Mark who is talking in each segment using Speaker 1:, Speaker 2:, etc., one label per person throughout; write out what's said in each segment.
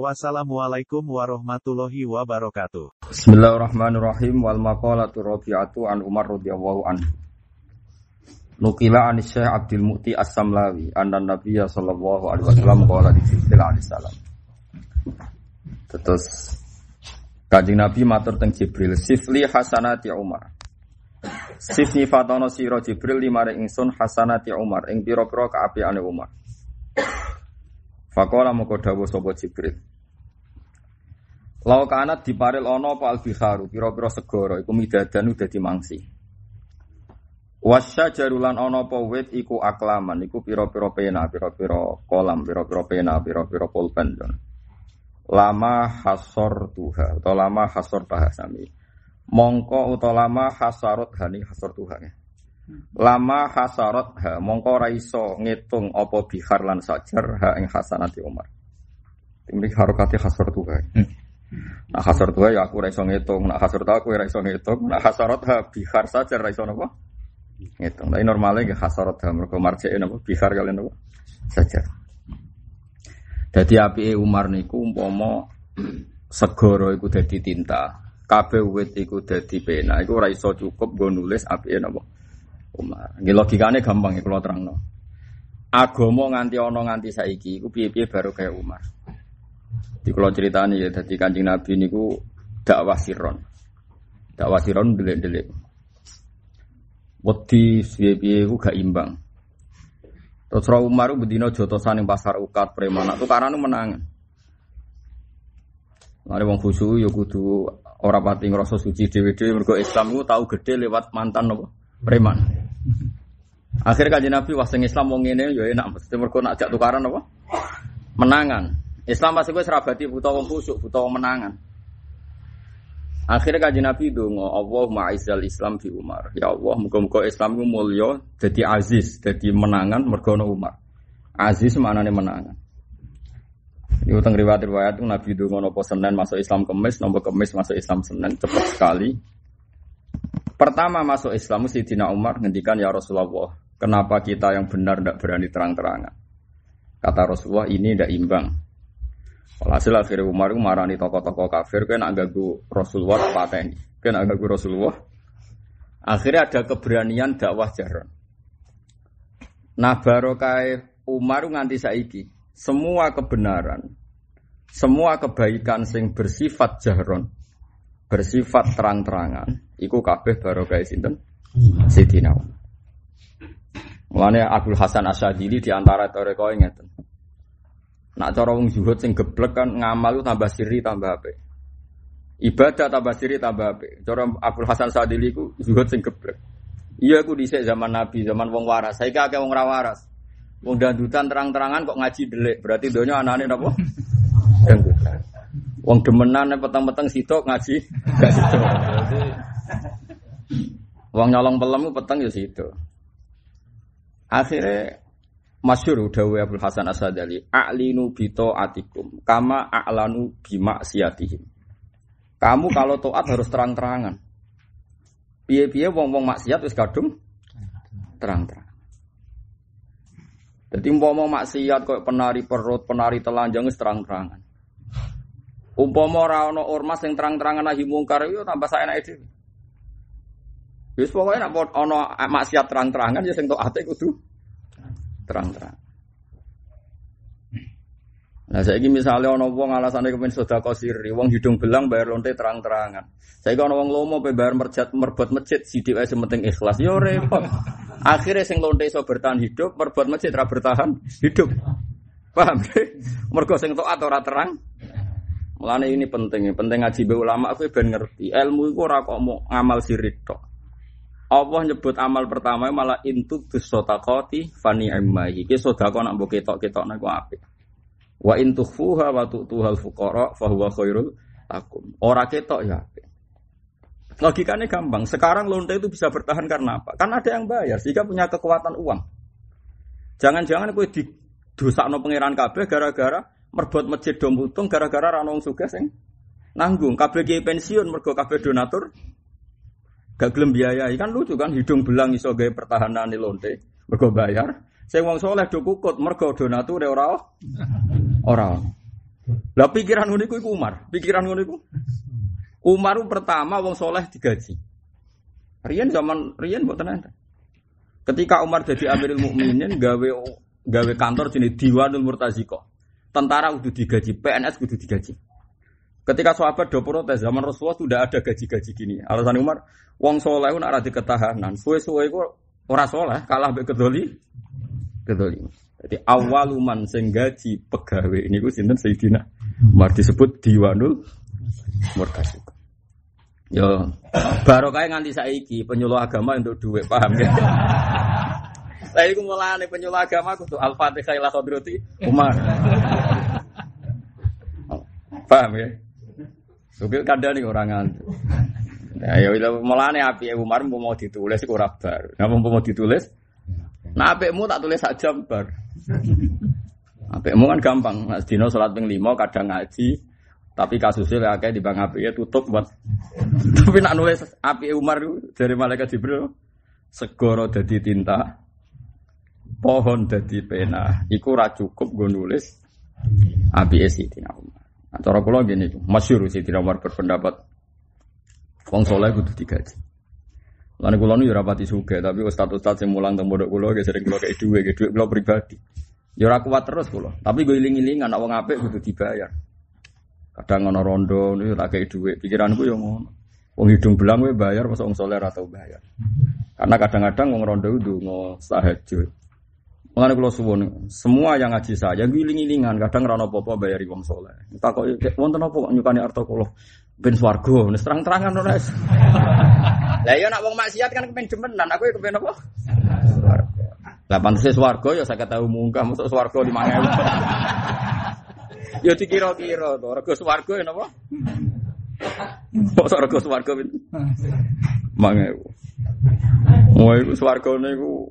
Speaker 1: Wassalamualaikum warahmatullahi wabarakatuh.
Speaker 2: Bismillahirrahmanirrahim wal maqalatu rabi'atu an Umar radhiyallahu anhu. Nukila an Syekh Abdul Mu'ti As-Samlawi anna Nabiy sallallahu alaihi wasallam qala di Jibril alaihi salam. Terus Kanjeng Nabi matur teng Jibril, "Sifli hasanati Umar." Sif nyifatono sira Jibril limare ingsun hasanati Umar ing pira-pira kaapiane Umar. Fakola moko dawuh Jibril. Lau kanat diparil ana apa al-biharu pira-pira segara iku midadan dadi mangsi. Wasya jarulan ana apa wit iku aklaman iku pira-pira pena, pira-pira kolam, pira-pira pena, pira-pira pulpen. Lama hasor tuha atau lama hasor bahasami. Mongko utawa lama hasarot hani hasor tuha. Lama hasarot ha mongko ora iso ngitung apa bihar lan sajar ha ing hasanati Umar. Ini harokati hasor tuha. Nah hasor tua ya aku raiso ngitung, nah kasur tua aku raiso ngitung, nah kasarot ha bihar saja raiso nopo ngitung. Tapi normalnya ke kasarot ha mereka marce nopo bihar kalian nopo saja. Jadi api Umar niku umpomo segoro iku dadi tinta, kabeh wit iku dadi pena, iku raiso cukup gue nulis api nopo Umar. Gini logikanya gampang iku lo terang no. Agomo nganti ono nganti saiki, iku piye-piye baru kayak Umar. Di kula critani ya dadi Kanjeng Nabi niku dakwah siron. Dakwah siron delik-delik. Wedi piye-piye iku gak imbang. Terus Rasul Umar bedino jotosan ning pasar ukat preman tukaran menangan. Mari wong khusu ya kudu ora pati ngrasa suci dhewe-dhewe mergo Islam iku tau gede lewat mantan apa? Preman. Akhirnya kaji Nabi wah sing Islam wong ngene ya enak mesti mergo nak jak tukaran apa? Menangan. Islam pasti gue serabati buta wong khusuk, buta wong menangan. Akhirnya kaji Nabi dongo, Allah ma'izal Islam di Umar. Ya Allah, muka-muka Islam itu mulia, jadi aziz, jadi menangan, mergono Umar. Aziz mana nih menangan. Ini utang riwayat-riwayat itu Nabi dongo nopo Senin masuk Islam kemis, nopo kemis masuk Islam Senin, cepat sekali. Pertama masuk Islam Sidina Umar ngendikan ya Rasulullah, kenapa kita yang benar tidak berani terang-terangan? Kata Rasulullah ini tidak imbang. Alhasil akhirnya Umar itu marani tokoh-tokoh kafir kan agak gu Rasulullah pateni. Kan agak gu Rasulullah. Akhirnya ada keberanian dakwah jaran. Nah barokai Umar nganti saiki semua kebenaran, semua kebaikan sing bersifat jahron, bersifat terang-terangan, iku kabeh barokai sinten Sidina Umar. Mulane Abdul Hasan Asyadili di antara toreko ngeten. Nak cara wong zuhud sing geblek kan ngamal tambah siri tambah apik. Ibadah tambah siri tambah apik. Cara Abdul Hasan Sadili ku zuhud sing geblek. Iya aku dhisik zaman Nabi, zaman wong waras. Saiki akeh wong ra waras. Wong dandutan terang-terangan kok ngaji delik. Berarti donya anane napa? Dandutan. Wong demenan peteng-peteng sitok ngaji gak sitok. Wong nyolong pelem peteng ya sitok. Akhirnya Masyur dawe Abdul Hasan Asadali, a'linu bito atikum, kama a'lanu bima siatihim. Kamu kalau toat harus terang-terangan. Piye-piye wong-wong maksiat wis kadung terang-terang. Jadi umpama maksiat kok penari perut, penari telanjang wis terang-terangan. Umpama ora ormas sing terang-terangan nahi mungkar yo tambah saenake dhewe. Wis pokoke nek ana maksiat terang-terangan ya sing toate kudu terang-terang. Nah, saya misalnya ono wong alasannya kepen sedekah siri, wong hidung belang bayar lonte terang-terangan. Saya ono wong lomo pe bayar merjat merbot masjid, sidik wae sementing ikhlas. Yo repot. Akhirnya sing lonte iso bertahan hidup, merbot masjid ora bertahan hidup. Paham? Mergo sing taat ora terang. Mulane ini penting, penting ngaji be ulama aku ben ngerti. Ilmu iku ora mau ngamal sirik tok. Allah nyebut amal pertama malah intu bisotaqati fani immahi. Ki sedekah nak mbok ketok-ketok niku apik. Wa in tukhfuha wa tu'tuhal fuqara fa huwa khairul lakum. Ora ketok ya. Logikanya gampang. Sekarang lonte itu bisa bertahan karena apa? Karena ada yang bayar, sehingga punya kekuatan uang. Jangan-jangan gue di dosa no pangeran kabeh gara-gara merbuat masjid dom gara-gara ranong yang nanggung. Kabeh kiai pensiun mergo kabeh donatur gak gelem biayai kan lucu kan hidung belang iso gawe pertahanan di lonte mergo bayar. Saya wong soleh do kukut mergo donatur ora ora. Lah pikiran ngono iku Umar, pikiran ngono iku Umar pertama wong soleh digaji. Rian zaman Rian buat tenan. Ketika Umar jadi Amirul Mukminin gawe gawe kantor jenis Diwanul Murtaziko. Tentara udah digaji, PNS udah digaji. Ketika sahabat do protes zaman Rasulullah sudah ada gaji-gaji gini. Alasan Umar, wong soleh pun ada ketahanan. Suwe-suwe itu ora soleh, kalah be kedoli. Kedoli. Jadi awaluman sing gaji pegawai ini gue sinten Sayyidina Umar disebut Diwanul Murtaziko. Yo, baru kayak nganti saiki penyuluh agama untuk duit, paham ya? Saya itu mulai penyuluh agama aku tuh Al-Fatihah ila Umar. Paham ya? Sugil kadang nih orang ngantuk. Nah, ya itu mulane api Umar mau mau ditulis iku ora bar. Nah, mau mau ditulis. Nah, apikmu tak tulis sak jam bar. Apikmu kan gampang. Nah, dino salat ping 5 kadang ngaji, tapi kasusnya kayak di bang api ya tutup buat. Tapi nak nulis api Umar dari malaikat Jibril segoro jadi tinta, pohon jadi pena. Iku cukup gue nulis api Sidina Umar. Nah, cara kula gini, masyhur Sidina Umar berpendapat wong soleh kudu digaji. Lan kula nu rapati suge, tapi ustaz-ustaz sing mulang teng pondok kula ge sering kula kei dhuwit, dhuwit kula pribadi. Ora kuat terus kula, tapi gue iling-ilingan nek wong apik kudu dibayar. Kadang ono rondo nih tak kayak duit. Pikiranku yang ngono. Wong hidung belang gue bayar, masa wong soleh atau bayar. Karena kadang-kadang wong rondo itu ngo sahajud. Mengenai kalau suwon, semua yang ngaji saya giling-gilingan, kadang rano popo bayari wong soleh. Tak kok wonten apa nyukani arto kulo ben swargo, nih terang-terangan ora. Lah ya nak wong maksiat kan kepen aku ya kepen apa? Lah pantes swargo ya saya tahu mungkah masuk swargo di mana. Ya dikira-kira to, rego swarga ya napa? Mosok rego swarga pinten? 1000. Wah, iku swargane iku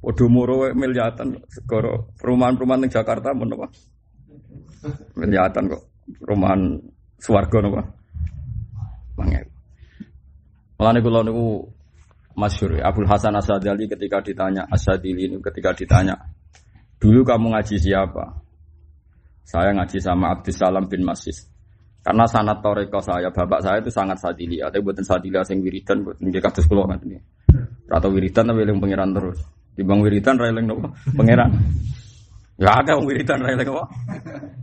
Speaker 2: padha muro miliatan segara perumahan-perumahan ning Jakarta men apa? Miliatan kok. Perumahan swarga napa? 1000. Mulane kula niku masyhur Abdul Hasan Asadili ketika ditanya Asadili ini ketika ditanya dulu kamu ngaji siapa? Saya ngaji sama Abdus Salam bin Masis. Karena sanat toreko saya, bapak saya itu sangat sadilia. Tapi buatan sadilia sing wiridan, buatan dia kados kulo kan ini. Atau wiridan tapi eling pangeran terus. Di bang wiridan railing nopo pangeran. Ya ada wong wiridan railing nopo.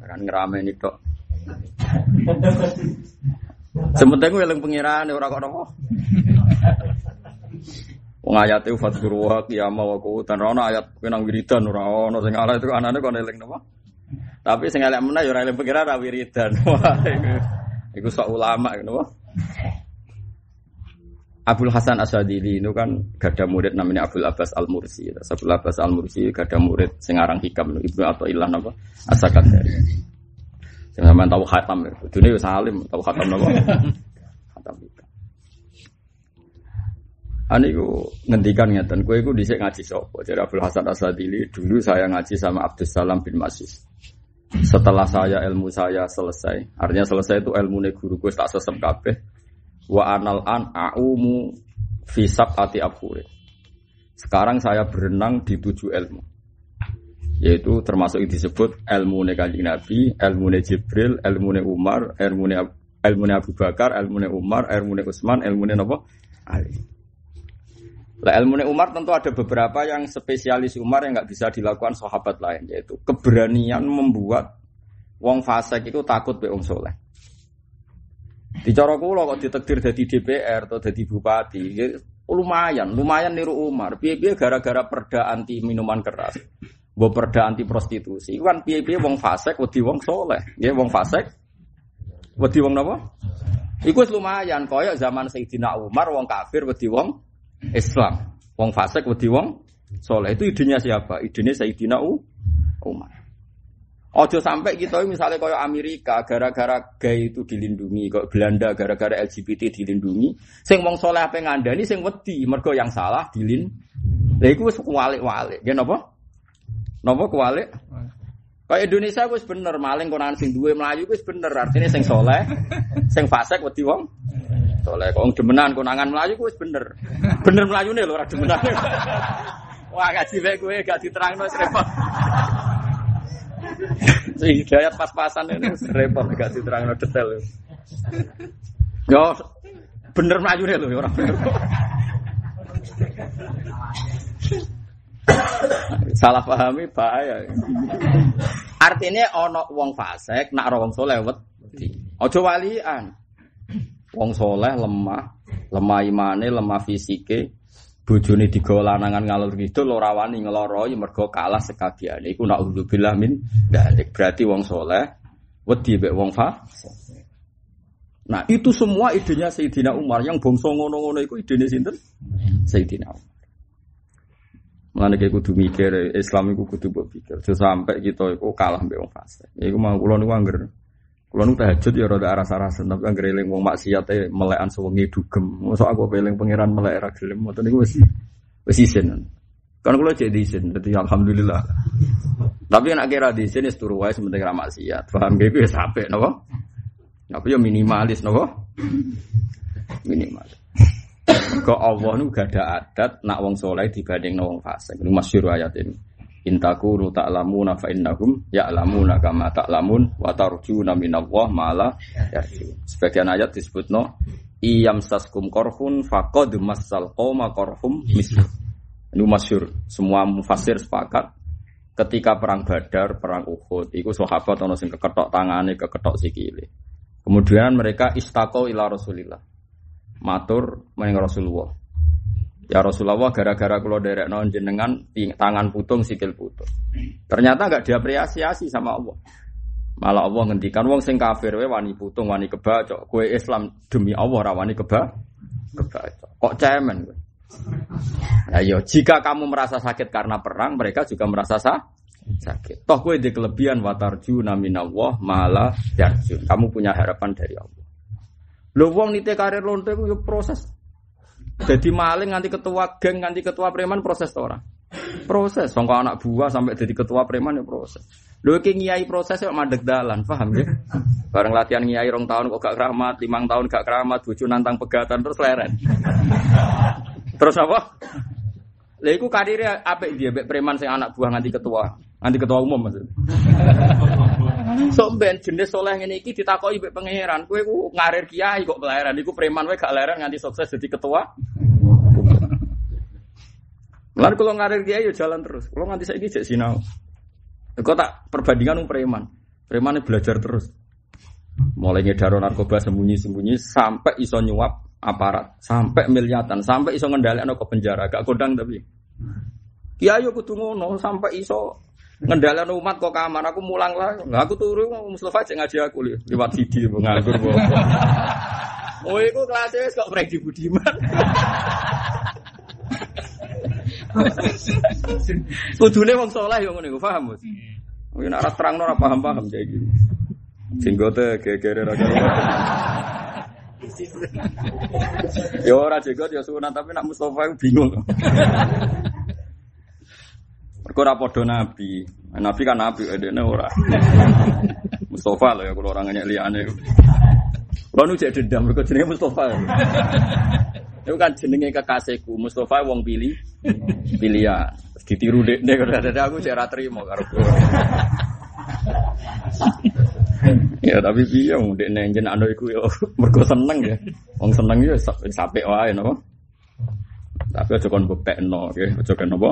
Speaker 2: Kan ngerame nih tok. Sementing gue eling pangeran ora kok nopo. Wong ayate fadzkuru wa qiyama wa qu'udan ora ayat kenang wiridan ora ono sing ala itu anane kok eling nopo. Tapi sing elek meneh ya ora eling pengira ra wiridan. Iku sok ulama ngono. Abdul Hasan Asadili itu kan gada murid namanya Abdul Abbas Al Mursi. Abdul Abbas Al Mursi gada murid sing aran hikam Ibnu Athaillah napa asakan dari. Sing sampean tahu khatam ya. Dunia salim tahu khatam napa? Khatam hikam. Ani ku ngendikan ngeten, kowe iku dhisik ngaji sapa? Jadi Abdul Hasan Asadili dulu saya ngaji sama Abdus Salam bin Masis. Setelah saya ilmu saya selesai, artinya selesai itu ilmu guru gue tak sesem kabeh. Wa anal an aumu fisab ati abhure. Sekarang saya berenang di tujuh ilmu. Yaitu termasuk yang disebut ilmu kanjeng Nabi, ilmu Jibril, ilmu Umar, ilmu ilmu Abu Bakar, ilmu Umar, ilmu Utsman, ilmu Nabi Ali. Lah ilmu Umar tentu ada beberapa yang spesialis Umar yang nggak bisa dilakukan sahabat lain yaitu keberanian membuat wong fasik itu takut be wong soleh. Di cara kula kok ditekdir jadi DPR atau jadi bupati, ya, lumayan, lumayan niru Umar. Piye-piye gara-gara perda anti minuman keras. Mbok perda anti prostitusi. Kan piye-piye wong fasik wedi wong soleh. Nggih wong fasik wedi wong napa? Iku lumayan koyok zaman Sayyidina Umar wong kafir wedi wong Islam. Wong fasik wedi wong soleh. Itu idenya siapa? Idenya Sayyidina Umar. Ojo sampai kita misalnya kayak Amerika gara-gara gay itu dilindungi, kok Belanda gara-gara LGBT dilindungi, sing wong soleh apa ngandani sing wedi, mergo yang salah dilin. Lha iku wis kualik-walik. Ya napa? Napa kualik? Kayak Indonesia wis bener maling konan sing duwe Melayu wis bener artinya sing soleh, sing fasik wedi wong soleh. Kok demenan konangan Melayu wis bener. Bener nih lho ora demenan. Wah gaji bae kowe gak diterangno repot. Hidayat pas-pasan ini repot gak diterangno detail. Yo bener melayu deh lho orang bener. Salah pahami bahaya. Artinya ono wong fasik nak wong soleh wedi. Aja walian. Wong soleh lemah, lemah imane, lemah fisike, bojone digawa lanangan ngalor kidul ora wani ngeloroi mergo kalah sekabiane iku nak udzubillah min dalik berarti wong soleh wedi mek wong fa Nah, itu semua idenya Sayyidina Umar yang bongso ngono-ngono itu idenya sinten? Sayyidina Umar. Mulane kayak kudu mikir Islam iku kudu mbok pikir. sampai kita iku kalah mbek wong fasik. Iku mau kula niku angger Kulo nu tahajud ya rada aras-arasan tapi anggere eling wong maksiat e melekan sewengi dugem. Mosok aku peling pangeran melek ra gelem ngoten niku wis wis isin. Kan kulo cek isin, dadi alhamdulillah. Tapi nek kira isin wis turu wae sementing ra maksiat. Paham ge wis apik napa? Tapi ya minimalis napa? Minimalis. Kok Allah nu gak ada adat nak wong soleh dibanding wong fasik. Ini masyhur ayat ini. Intakunu ta'lamuna fa innahum ya'lamuna kama ta'lamun wa tarjuna minallah ma'ala yarjun. Sebagian ayat disebutno iyam saskum korhun faqad massal qoma korhum misl. Ini masyur. Semua mufasir sepakat ketika perang Badar, perang Uhud, itu sahabat ono sing keketok tangane, keketok sikile. Kemudian mereka istaqo ila Rasulillah. Matur meneng Rasulullah. Ya Rasulullah gara-gara kalau derek non jenengan tangan putung sikil putung. Ternyata nggak diapresiasi sama Allah. Malah Allah ngendikan wong sing kafir we wani putung wani kebacok. Kue Islam demi Allah rawani keba kebacok. Kok cemen gue. Nah, yo, jika kamu merasa sakit karena perang, mereka juga merasa sah, sakit. Toh gue di kelebihan watarju naminallah malah yarjun. Kamu punya harapan dari Allah. Lo wong nite karir lonte proses jadi maling nganti ketua geng, nganti ketua preman proses orang. Proses. Songko anak buah sampai jadi ketua preman ya proses. Lho ki proses ya madeg dalan, paham ya? Bareng latihan ngiyai rong tahun kok gak keramat, limang tahun gak keramat, bojo nantang pegatan terus leren. terus apa? Lha iku karire apik dia preman sing anak buah nganti ketua, nganti ketua umum maksud. Sok ben jenis soleh ngene iki ditakoki mbek pangeran, kowe ku ngarir kiai kok kelahiran iku preman wae gak leren nganti sukses jadi ketua. Lan kalau ngarir kiai yo jalan terus. Kalau nganti saiki jek sinau. Kok tak perbandingan um preman. Preman belajar terus. Mulai ngedaro narkoba sembunyi-sembunyi sampai iso nyuap aparat, sampai miliatan, sampai iso ngendalekno ke penjara, gak kodang tapi. Kiai yo kudu ngono sampai iso ngendalian umat kok kamar aku mulang lah. Nggak aku turu Mustafa cek ngaji aku li lewat video nganggur oh itu kelasnya kok Freddy Budiman. Kudune wong soleh yang ngono paham Mas mungkin arah terang ora paham-paham kayak gitu jenggote gegere ra Ya ora jenggot ya sunat tapi nak Mustafa bingung Mergo ora padha nabi. Nabi kan nabi edene ora. Mustafa lho ya kalau orang nyek liyane. Kulo nu cek dendam mergo jenenge Mustafa. Itu kan jenenge kekasihku Mustafa wong pilih pilihan. Ditiru dekne kada aku cek ra trimo karo ya tapi piye wong dekne jenenge iku yo mergo seneng ya. Wong seneng yo sampe wae napa. Tapi aja kon buktekno nggih, aja kon napa.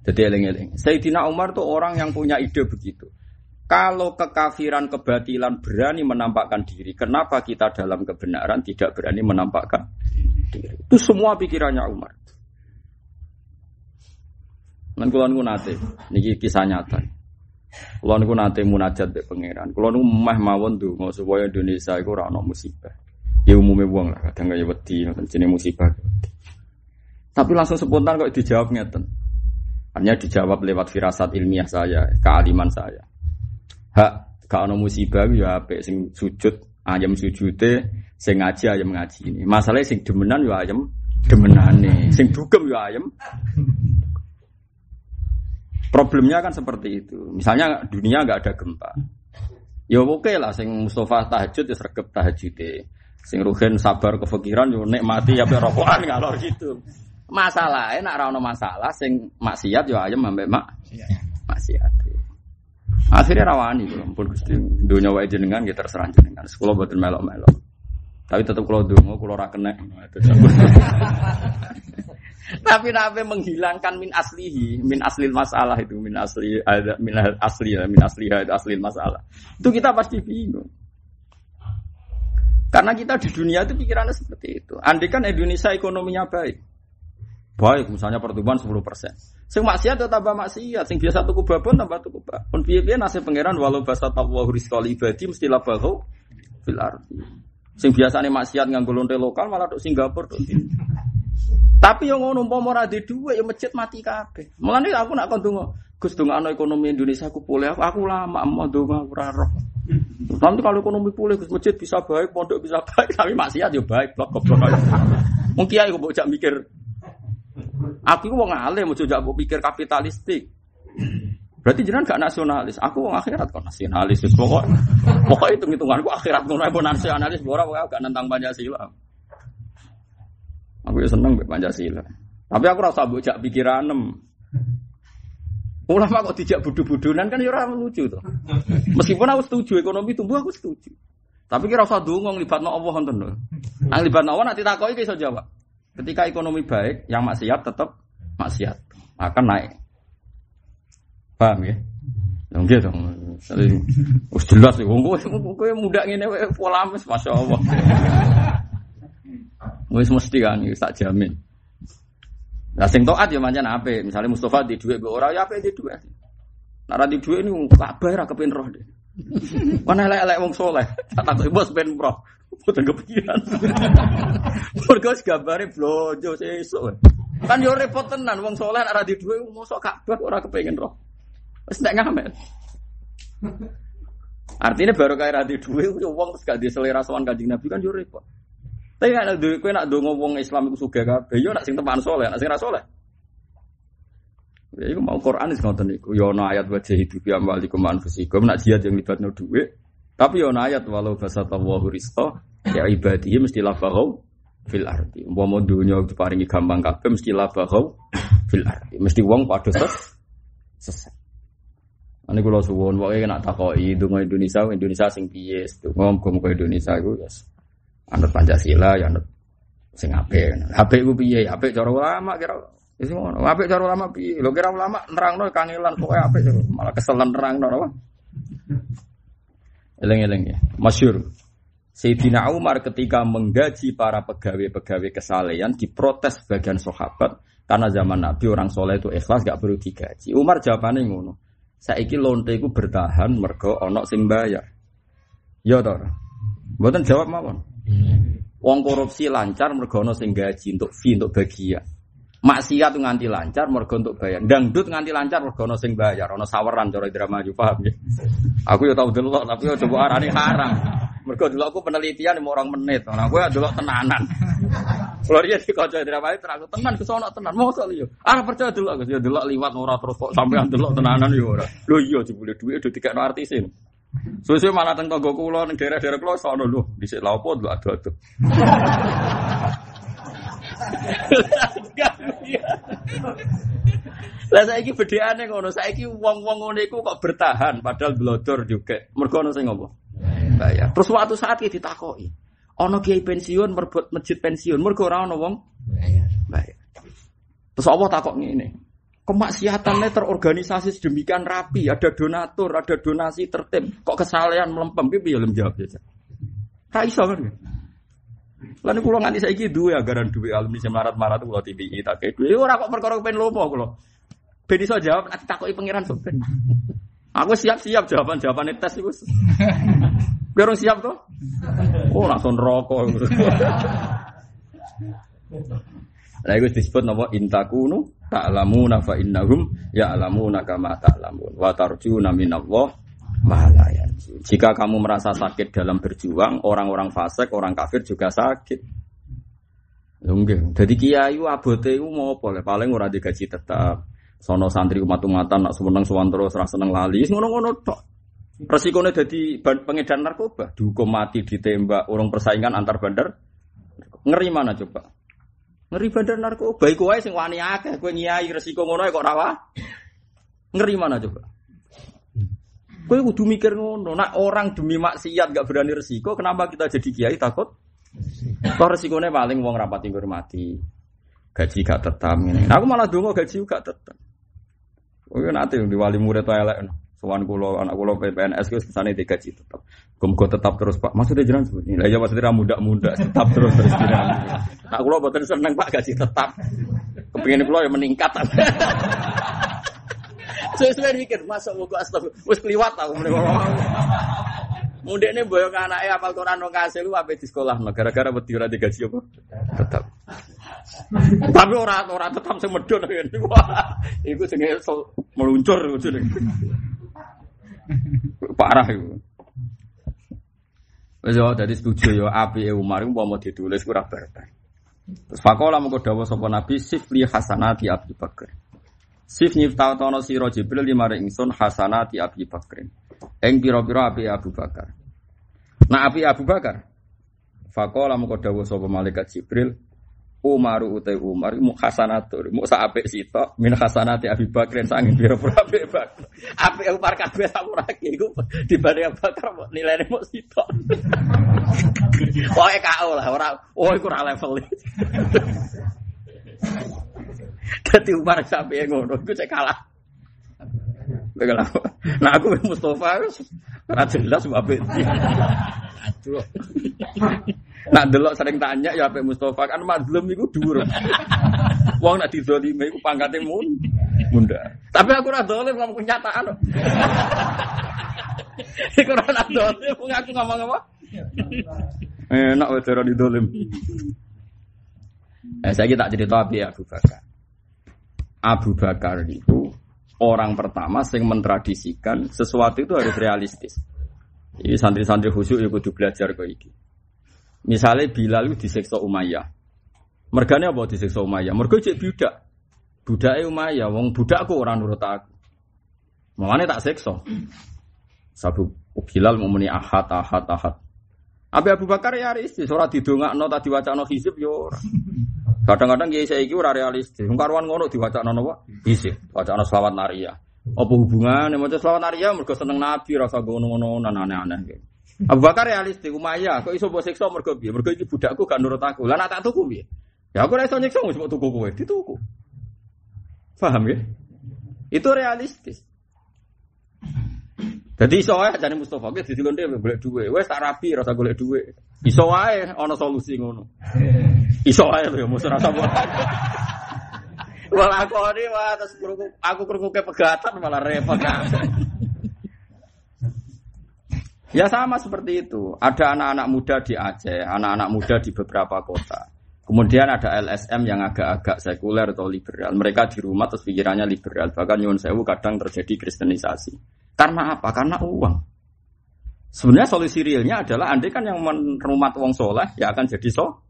Speaker 2: Jadi eling-eling. Sayyidina Umar tuh orang yang punya ide begitu. Kalau kekafiran, kebatilan berani menampakkan diri, kenapa kita dalam kebenaran tidak berani menampakkan? Itu semua pikirannya Umar. Dan kalau niku nate, niki kisah nyata. Kalau niku nate munajat be pangeran. Niku mah mawon tuh, mau supaya Indonesia itu rano musibah. Ya umumnya buang lah, kadang ya wedi, jenis musibah. Tapi langsung spontan kok dijawab ngeten. Hanya dijawab lewat firasat ilmiah saya, kealiman saya. hak gak ono musibah ya apik sing sujud ayam sujude sing ngaji ayam ngaji ini. Masalahnya sing demenan ya ayam demenane, sing dugem ya ayam. Problemnya kan seperti itu. Misalnya dunia nggak ada gempa. Ya oke lah, sing Mustafa tahajud ya sergap tahajud Sing Ruhin sabar kefikiran yo nikmati ya rokokan ngalor gitu. Masalah enak ra ono masalah sing maksiat yo ayam ambek mak maksiat. Akhirnya rawani kula pun Gusti dunya wae jenengan ya terserah jenengan. Sekolah boten melok-melok. Tapi tetap kalau dongo kalau ora kena. Tapi nabi menghilangkan min aslihi, min aslil masalah itu, min asli ada min asli ya, min asli ada aslil masalah. Itu kita pasti bingung. Karena kita di dunia itu pikirannya seperti itu. Andai kan Indonesia ekonominya baik. Baik, misalnya pertumbuhan 10 persen. Sing maksiat atau tambah maksiat, sing biasa tuku babon tambah tuku babon. Piye-piye nasib pangeran walau basa tawahu rizqali ibadi mesti labahu fil ardi. Sing biasane maksiat nganggo lonte lokal malah tok Singapura tok Tapi yang ngono umpama ora di dhuwit ya masjid mati kabeh. Mulane aku nak kon donga, Gus dongano ekonomi Indonesia aku pulih. Aku, aku lama mau donga ora roh. Nanti kalau ekonomi pulih, masjid bisa baik, pondok bisa baik, tapi maksiat ya baik, blok goblok. Mungkin aku bocah mikir, aku itu wong alim, coba mau pikir kapitalistik. Berarti jenengan gak nasionalis. Aku wong akhirat kok nasionalis. Pokok pokok itu hitunganku akhirat ngono ae nasionalis ora gak nentang Pancasila. Aku ya seneng Pancasila. Tapi aku rasa bocah pikiran Ulama kok dijak budu-budunan kan ya orang lucu tuh. Meskipun aku setuju ekonomi tumbuh aku setuju. Tapi kira usah dongong libatno Allah ngoten lho. Ang libatno Allah nanti takoki iso jawab. Ketika ekonomi baik, yang maksiat tetap maksiat akan naik. Paham ya? Yang gitu dong. Wis jelas ya wong kowe muda ngene pola mes masyaallah. Wis mesti kan tak jamin. Nah sing taat ya manjan ape. Misalnya Mustafa di duit be ora ya ape di duit. Nah di duit ini kabeh ra kepen roh deh. Mana elek-elek wong soleh. Tak takut bos ben roh. Boten kepikiran. Mergo gambare blojo sesuk. Kan yo repot tenan wong soleh ora di duit mosok kabeh ora kepengen roh. Wis nek ngamen. Artinya baru kayak radi duit, wong terus gak di selera sowan kanjeng Nabi kan yo repot. Tapi nek duwe kowe nak ndonga wong Islam iku sugih kabeh, yo nak sing teman saleh, nak sing ra saleh. Ya iku mau Quran sing ngoten niku. Yo ana ayat wajah hidup ya amwalikum anfusikum nak jihad yang libatno duit. Tapi yo ayat walau basatallahu rizqa ya ibadihi mesti lafaghu fil ardi. Umpama dunya diparingi gampang kabeh mesti lafaghu fil ardi. Mesti wong padha ses sesat. Ini kalau suwon, pokoknya nak takoki dungo Indonesia, Indonesia sing piye, dungo muga Indonesia itu yes anut Pancasila ya anut sing apik. Apik ku piye? Apik cara ulama kira ngono. Apik cara ulama piye? Lho kira ulama nerangno kangelan pokoke apik malah keselan nerangno apa? Eleng-eleng ya. Masyur. Sayyidina Umar ketika menggaji para pegawai-pegawai kesalehan diprotes bagian sahabat karena zaman Nabi orang soleh itu ikhlas gak perlu digaji. Umar jawabannya ngono. Saiki lonte iku bertahan mergo onok sing bayar. Ya toh. Mboten jawab mawon. Wong korupsi lancar mergo ana sing gaji untuk fee untuk bagian. Maksiat tuh nganti lancar mergo untuk bayar. Dangdut nganti lancar mergo ana sing bayar, ana saweran cara drama ju paham ya. Aku ya tau delok tapi ya coba arani haram. Mergo dulu aku penelitian mau orang menit. Nah, gue delok tenanan. Kalau dia di kaca drama itu aku tenan ke sono tenan. Soal yo. Ah percaya dulu aku ya delok liwat ora terus kok sampean delok tenanan yo ora. Lho iya jebule dhuwit udah dikekno artisin. Suwe-suwe malah teng tangga kula daerah-daerah kula sono lho, dhisik lha opo lho adu-adu. Lah saiki bedheane ngono, saiki wong-wong ngene iku kok bertahan padahal blodor juga. Mergo ono sing ngopo? Bayar. Terus waktu saat iki ditakoki. Ono kiai pensiun merbot masjid pensiun, mergo ora ono wong bayar. Terus Allah takok ngene kemaksiatannya terorganisasi sedemikian rapi, ada donatur, ada donasi tertib, kok kesalahan melempem, piye belum jawab saja. Tak iso kan? Lalu kalau nganti saya gitu ya, garan duit alumni saya marat-marat kalau TBI tak kayak duit, orang kok perkara pengen lomo kalau. Ben iso jawab, nanti takoki pangeran sopen. Aku siap-siap jawaban jawaban tes itu. Biar siap tuh. Oh langsung rokok. Lah iku disebut napa intakunu ta'lamuna fa innahum ya'lamuna kama ta'lamun wa tarjuna minallah malah ya. Jika kamu merasa sakit dalam berjuang, orang-orang fasik, orang kafir juga sakit. Enggak. Jadi kiai abote iku mau apa? Paling ora digaji tetap. Sono santri umat-umatan nak seneng terus ora seneng lali. Ngono-ngono tok. Resikonya jadi pengedar narkoba, dihukum mati, ditembak, orang persaingan antar bandar. Ngeri mana coba? Ngeri bandar narkoba. Iku wae sing wani akeh, kowe nyai resiko ngono kok rawa. Ngeri mana coba? Kowe kudu mikir ngono. Nak orang demi maksiat gak berani resiko, kenapa kita jadi kiai takut? Kok resikonya paling wong rapati mati. Gaji gak tetap ini. Aku malah dongo gaji gak tetap. Oh nanti di wali murid tuh elek. Sowan kulo anak kulo PPNS ke sana tiga gaji tetap. Gumko tetap terus pak. Maksudnya jangan seperti ini. Ya maksudnya muda-muda tetap terus terus jalan. Nak kulo betul seneng pak gaji tetap. Kepingin kulo yang meningkat. Sesuai mikir masuk buku astagfirullah. Wes kliwat tau. Muda ini boyong anaknya apal Quran nong kasih lu apa di sekolah. Nah, gara-gara beti ora digaji apa? Tetap. Tapi orang orang tetap semedon kan. Wah, itu sing meluncur gitu. Parah itu. Wes yo dadi setuju yo api e Umar iku mau ditulis kurang barbar. Terus fakola mengko dawuh sapa Nabi sifli hasanati Abi Bakar. Sif nyiptatono sira Jibril lima ingsun hasanati Abi Bakar. Eng pira-pira api Abu Bakar. Nah api Abu Bakar. Fakola mengko dawuh sapa malaikat Jibril Umaru utai Umar mu hasanatur mu sak apik sitok min hasanati Abi Bakrin sangin pira pira apik bak. Apik Umar kabeh samurake iku dibanding Abu Bakar nilainya mu sitok. Pokoke KO lah ora oh iku level. Dadi Umar sampe ngono iku cek kalah. Nah aku Mustafa ora jelas apik. Aduh. Nak delok sering tanya ya Pak Mustafa kan mazlum iku dhuwur. Wong nak dizalimi iku pangkate mun munda. Tapi aku ora dolim ngomong kenyataan. Iku ora dolim aku ngomong apa? Enak wae ora didolim. Eh saya tak cerita api Abu Bakar. Abu Bakar itu orang pertama yang mentradisikan sesuatu itu harus realistis. Ini santri-santri khusyuk ya kudu belajar kok iki. Misalnya Bilal itu disiksa Umayyah. Mergane apa disiksa Umayyah? Mergo cek budak. Budake Umayyah, wong budakku orang nurut aku. Mangane tak siksa. Sabu Bilal muni ahad ahad ahad. Abi Abu Bakar ya realistis, ora didongakno tak diwacana hizib ya ora. Kadang-kadang kiai saiki ora realistis. Wong karuan ngono diwacana napa? Hizib, wacana selawat nariyah. Apa hubungannya maca selawat nariyah mergo seneng Nabi rasa ngono-ngono aneh-aneh gitu. Abu Bakar realistis, Umayyah, kok iso mbok siksa mergo piye? Mergo iki budakku gak nurut aku. Lah tak tuku piye? Ya aku ora iso nyiksa wis tuku kowe, dituku. Ya? Itu realistis. Jadi iso wae jane Mustofa ki didilon dhewe golek dhuwit. Wes tak rapi rasa golek dhuwit. Iso wae ana solusi ngono. Iso wae lho mesti rasa Wah aku ini wah terus aku krungu ke pegatan malah repot. Ya sama seperti itu. Ada anak-anak muda di Aceh, anak-anak muda di beberapa kota. Kemudian ada LSM yang agak-agak sekuler atau liberal. Mereka di rumah terus pikirannya liberal. Bahkan nyun sewu kadang terjadi kristenisasi. Karena apa? Karena uang. Sebenarnya solusi realnya adalah andai kan yang merumat uang soleh ya akan jadi so.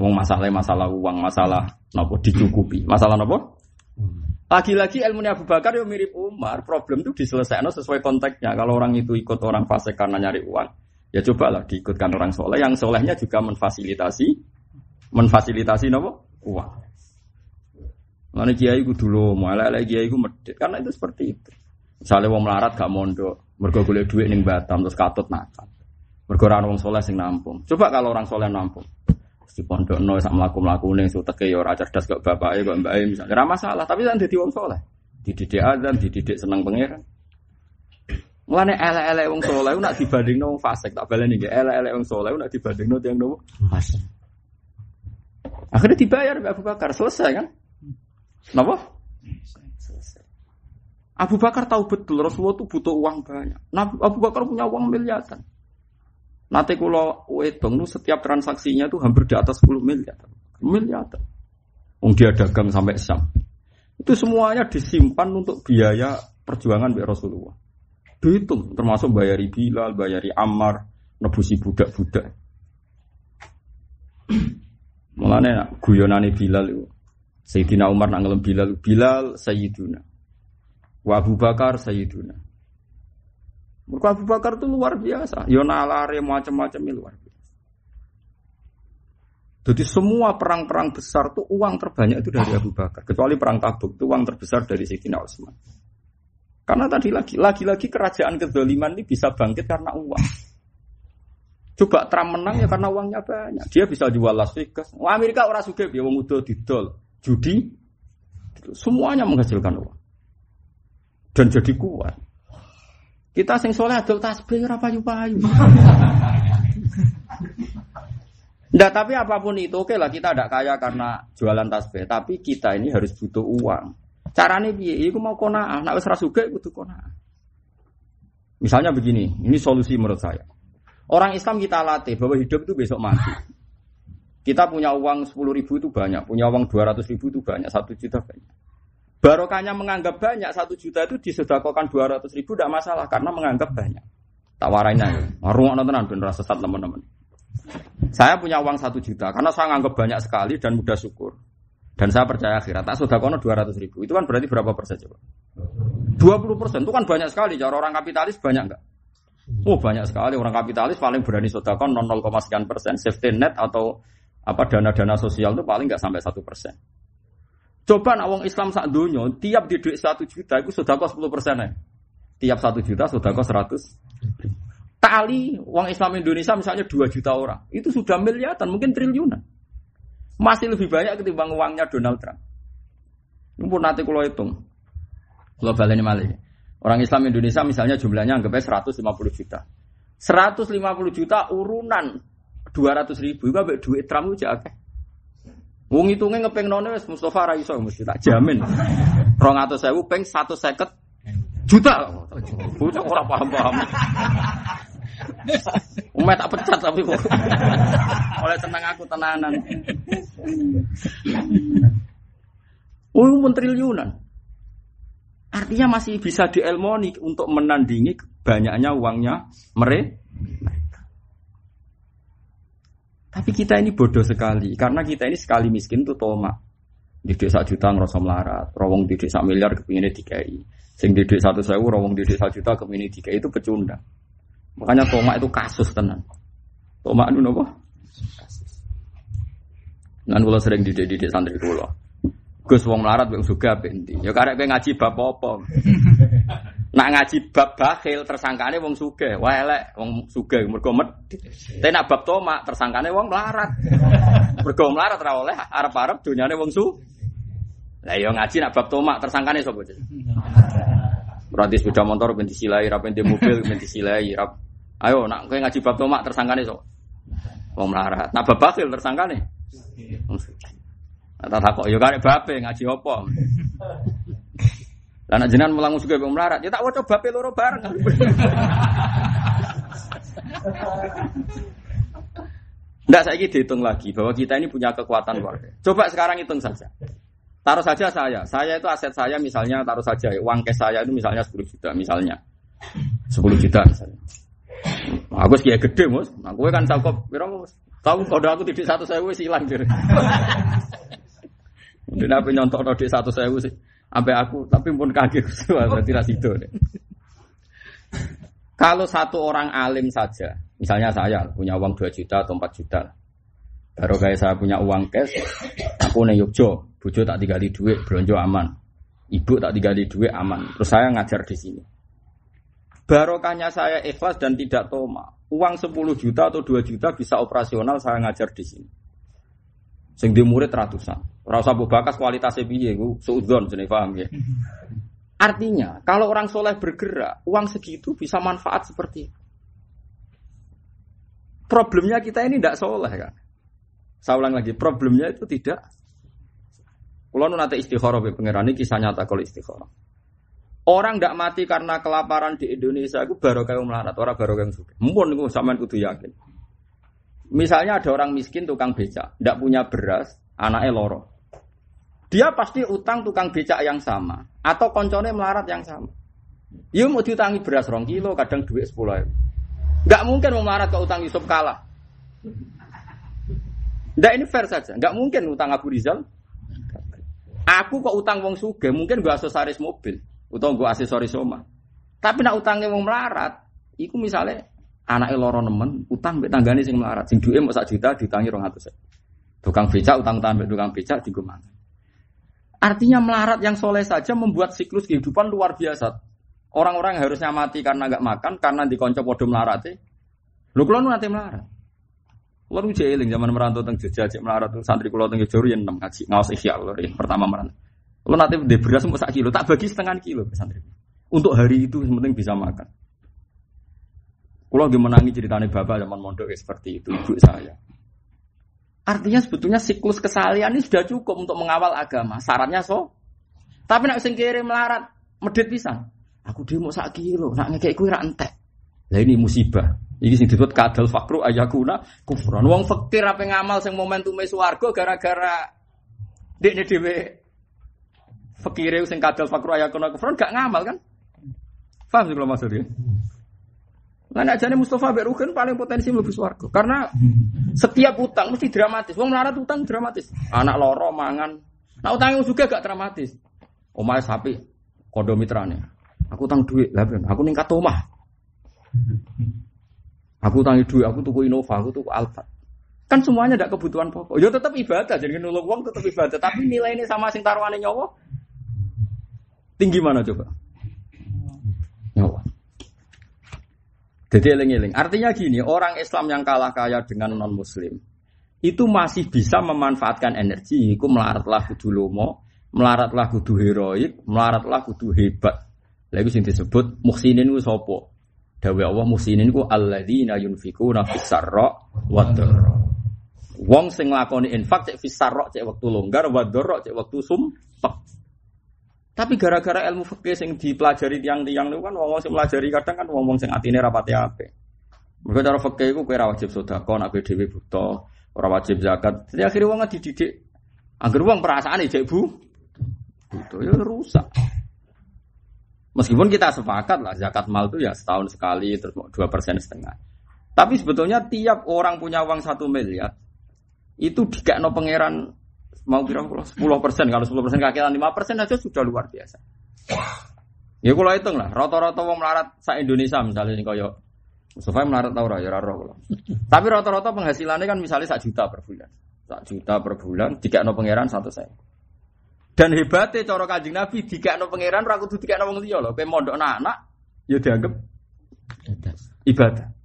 Speaker 2: Uang masalah masalah uang, masalah nopo dicukupi, masalah nopo lagi-lagi ilmunya Abu Bakar yang mirip Umar, problem itu diselesaikan sesuai konteksnya. Kalau orang itu ikut orang fase karena nyari uang, ya cobalah diikutkan orang soleh. Yang solehnya juga memfasilitasi, memfasilitasi nopo uang. Mana kiai dulu, malah lagi kiai ku medit, karena itu seperti itu. Misalnya wong melarat gak mondok, mergo golek duit ning Batam terus katut nakal. Mergo orang wong soleh sing nampung. Coba kalau orang soleh nampung di pondok no sak melaku melaku nih so teke ya ora cerdas kok bapak kok mbak misalnya ora masalah tapi kan jadi wong soleh dididik azan dididik seneng pangeran Mulane ele-ele wong soleh nak dibanding wong fasik tak baleni nggih ele-ele wong soleh nak dibanding no tiang nopo fasik. Akhirnya dibayar Abu Bakar selesai kan? Napa? Abu Bakar tahu betul Rasulullah itu butuh uang banyak. Nah, Abu Bakar punya uang miliaran. Nanti kalau wedong setiap transaksinya tuh hampir di atas 10 miliar. Miliar. Wong dia dagang sampai Sam. Itu semuanya disimpan untuk biaya perjuangan Mbak Rasulullah. Dihitung, termasuk bayari Bilal, bayari Ammar, nebusi budak-budak. Mulane guyonane Bilal itu. Sayyidina Umar nak Bilal, Bilal Sayyiduna. Wa Abu Bakar Sayyiduna. Mereka Abu Bakar itu luar biasa. Yo nalare macam-macam luar biasa. Jadi semua perang-perang besar tuh uang terbanyak itu dari Abu Bakar. Kecuali perang Tabuk itu uang terbesar dari Sayyidina Utsman. Karena tadi lagi, lagi-lagi kerajaan kedoliman ini bisa bangkit karena uang. Coba Trump menang ya karena uangnya banyak. Dia bisa jual Las Vegas. Wah Amerika orang suka dia wong udah didol, judi, semuanya menghasilkan uang dan jadi kuat. Kita sing soleh adol tasbih ora payu-payu. Tapi apa pun itu oke lah kita tidak kaya karena jualan tasbih, tapi kita ini harus butuh uang. Caranya piye? Iku mau kona, nek wis ra sugih kudu kona. Misalnya begini, ini solusi menurut saya. Orang Islam kita latih bahwa hidup itu besok mati. Kita punya uang 10 ribu itu banyak, punya uang 200 ribu itu banyak, satu juta banyak. Barokahnya menganggap banyak, satu juta itu disedekahkan dua ratus ribu tidak masalah karena menganggap banyak. Tak warainya, warung nontonan bener sesat teman-teman. Saya punya uang satu juta karena saya menganggap banyak sekali dan mudah syukur. Dan saya percaya akhirat. Tak sudah kono dua ratus ribu. Itu kan berarti berapa persen coba? Dua puluh persen itu kan banyak sekali. Cara orang kapitalis banyak enggak? Oh banyak sekali orang kapitalis paling berani sodakon 0, sekian persen. Safety net atau apa dana-dana sosial itu paling nggak sampai satu persen. Coba nak wong Islam sak dunia, tiap di duit satu juta itu sudah kos sepuluh persen ya. Tiap satu juta sudah kos seratus. Kali uang Islam Indonesia misalnya dua juta orang, itu sudah miliaran, mungkin triliunan. Masih lebih banyak ketimbang uangnya Donald Trump. Ini pun nanti kalau hitung. Kalau balik malah. Orang Islam Indonesia misalnya jumlahnya anggapnya 150 juta. 150 juta urunan 200 ribu, itu duit Trump itu. Wong ngepeng none wis Mustafa ra iso mesti tak jamin. 200.000 peng 150 juta. Bocah ora paham-paham. Umat tak pecat tapi oleh tenang aku tenanan. Oh, pun triliunan. Artinya masih bisa dielmoni untuk menandingi banyaknya uangnya mereka. Tapi kita ini bodoh sekali karena kita ini sekali miskin tuh toma. Didik sak juta ngerasa melarat, rawong didik sak miliar kepinginnya dikai. Sing didik satu sewu, rawong didik sak juta kepingin dikai itu pecundang. Makanya toma itu kasus tenan. Toma itu nopo? Kasus. Nan kula sering didik-didik santri kula. Gus wong melarat wong suga benti. Ya karek kowe ngaji bab apa? Nak ngaji bab bakhil tersangkane wong sugih. Wah elek wong sugih mergo medhit. Tapi nak bab tomak tersangkane wong melarat. Mergo melarat ora oleh arep-arep donyane wong su. Lah ya ngaji nak bab tomak tersangkane sapa? Berarti sepeda motor ben disilai, ra di mobil ben disilai, rap. Ayo nak kowe ngaji bab tomak tersangkane sapa? Wong melarat. Nak bab bakhil tersangkane. Wong sugih. Tak takok yo karek bape ngaji apa? Lah nek jenengan mulang juga wong melarat, ya tak waca bape loro bareng. Nggak saya dihitung lagi bahwa kita ini punya kekuatan luar Coba sekarang hitung saja. Taruh saja saya, saya itu aset saya misalnya taruh saja uang cash saya itu misalnya 10 juta misalnya. 10 juta misalnya. Aku sih gede mus, aku kan tahu kok, tahu kalau aku tidak satu saya wes hilang jadi. Mungkin apa nyontok di satu sewu sih. Sampai aku, tapi pun kaget berarti ras itu. Kalau satu orang alim saja, misalnya saya punya uang 2 juta atau 4 juta, baru kayak saya punya uang cash, aku nih Yogyo, bujo tak digali duit, belanja aman, ibu tak digali duit aman, terus saya ngajar di sini. Barokahnya saya ikhlas dan tidak toma. Uang 10 juta atau 2 juta bisa operasional saya ngajar di sini. Sing di murid ratusan. Ora usah bakas kualitasnya piye, ku suudzon jenenge paham ya. Artinya, kalau orang soleh bergerak, uang segitu bisa manfaat seperti itu. Problemnya kita ini tidak soleh kan. Saya ulang lagi, problemnya itu tidak. Kalau nanti istikharah be pangeran ini kisah nyata kalau istikharah. Orang tidak mati karena kelaparan di Indonesia itu baru kayak melarat, orang baru yang suka. Mumpun itu sama kudu yakin. Misalnya ada orang miskin tukang beca, tidak punya beras, anaknya loro. Dia pasti utang tukang becak yang sama atau koncone melarat yang sama. Iya mau diutangi beras rong kilo, kadang duit sepuluh ribu. Gak mungkin mau melarat ke utang Yusuf kalah. Nggak ini fair saja. Nggak mungkin utang Abu Rizal. Aku kok utang wong suge, mungkin gua aksesoris mobil, utang gua aksesoris rumah. Tapi nak utangnya wong melarat, iku misalnya anak loro nemen, utang mbek tanggane sing melarat, sing duwe mau sak juta ditangi 200. Tukang becak utang-utang mbek tukang becak digumang. Artinya melarat yang soleh saja membuat siklus kehidupan luar biasa. Orang-orang harusnya mati karena nggak makan, karena dikonco podo melarat. Lu kalau nanti melarat. Kulo nu zaman merantau teng Jogja cek melarat santri kulo teng Jogja yang enam ngaji ngawas isya kulo pertama merantau. Kulo nanti beras mau sak kilo, tak bagi setengah kilo santri. Untuk hari itu yang penting bisa makan. Kulo lagi menangi ceritanya bapak zaman mondok seperti itu ibu saya. Artinya sebetulnya siklus kesalian ini sudah cukup untuk mengawal agama. Syaratnya so. Tapi nak singkiri melarat, medit pisan. Aku mau sak kilo, nak ngekek kue entek. Lah ini musibah. Iki sing disebut kadal fakru ayakuna kufran. Wong fakir apa ngamal sing momentume swarga gara-gara dekne dhewe fakire sing kadal fakru ayakuna kufran gak ngamal kan? Paham sih kalau maksudnya? Nah, aja nih Mustafa Berukan paling potensi lebih swarga. Karena setiap utang mesti dramatis. Wong melarat utang dramatis. Anak loro mangan. Nah utangnya juga gak dramatis. Omah sapi kondomitrane. Aku utang duit, lah aku ningkat omah. Aku tangi duit, aku tuku Innova, aku tuku Alfa. Kan semuanya tidak kebutuhan pokok. Ya tetap ibadah, jadi nulung uang tetap ibadah. Tapi nilai ini sama sing taruhannya nyawa tinggi mana coba? Nyawa. Jadi eling-eling. Artinya gini, orang Islam yang kalah kaya dengan non Muslim itu masih bisa memanfaatkan energi. Iku melaratlah kudu lomo, melaratlah kudu heroik, melaratlah kudu hebat. Lagi sing disebut muksinin ku sopo. Dawe Allah musinin ku alladzina yunfikuna fis sarra wa Wong sing nglakoni infak cek fis sarra cek wektu longgar wa cek wektu sumpek. Tapi gara-gara ilmu fikih sing dipelajari tiang-tiang niku kan wong sing pelajari kadang kan wong sing atine rapati apik. Mergo cara fikih iku kowe ora wajib sedekah nek dhewe buta, ora wajib zakat. Jadi akhirnya wong dididik Angger wong perasaan jek bu, itu ya rusak. Meskipun kita sepakat lah zakat mal itu ya setahun sekali terus dua persen setengah. Tapi sebetulnya tiap orang punya uang satu miliar itu no pangeran mau kira sepuluh persen kalau sepuluh persen kakiran lima persen aja sudah luar biasa. Ya kalau hitung lah rata-rata uang melarat sa Indonesia misalnya ini koyo Mustafa melarat tau ya raro Tapi rata-rata penghasilannya kan misalnya satu juta per bulan. Satu juta per bulan, tiga no pangeran satu saya. Dan hebatnya cara kanjeng Nabi no pangeran ora kudu no wong liya lho. Kowe mondok anak ya dianggap ibadah.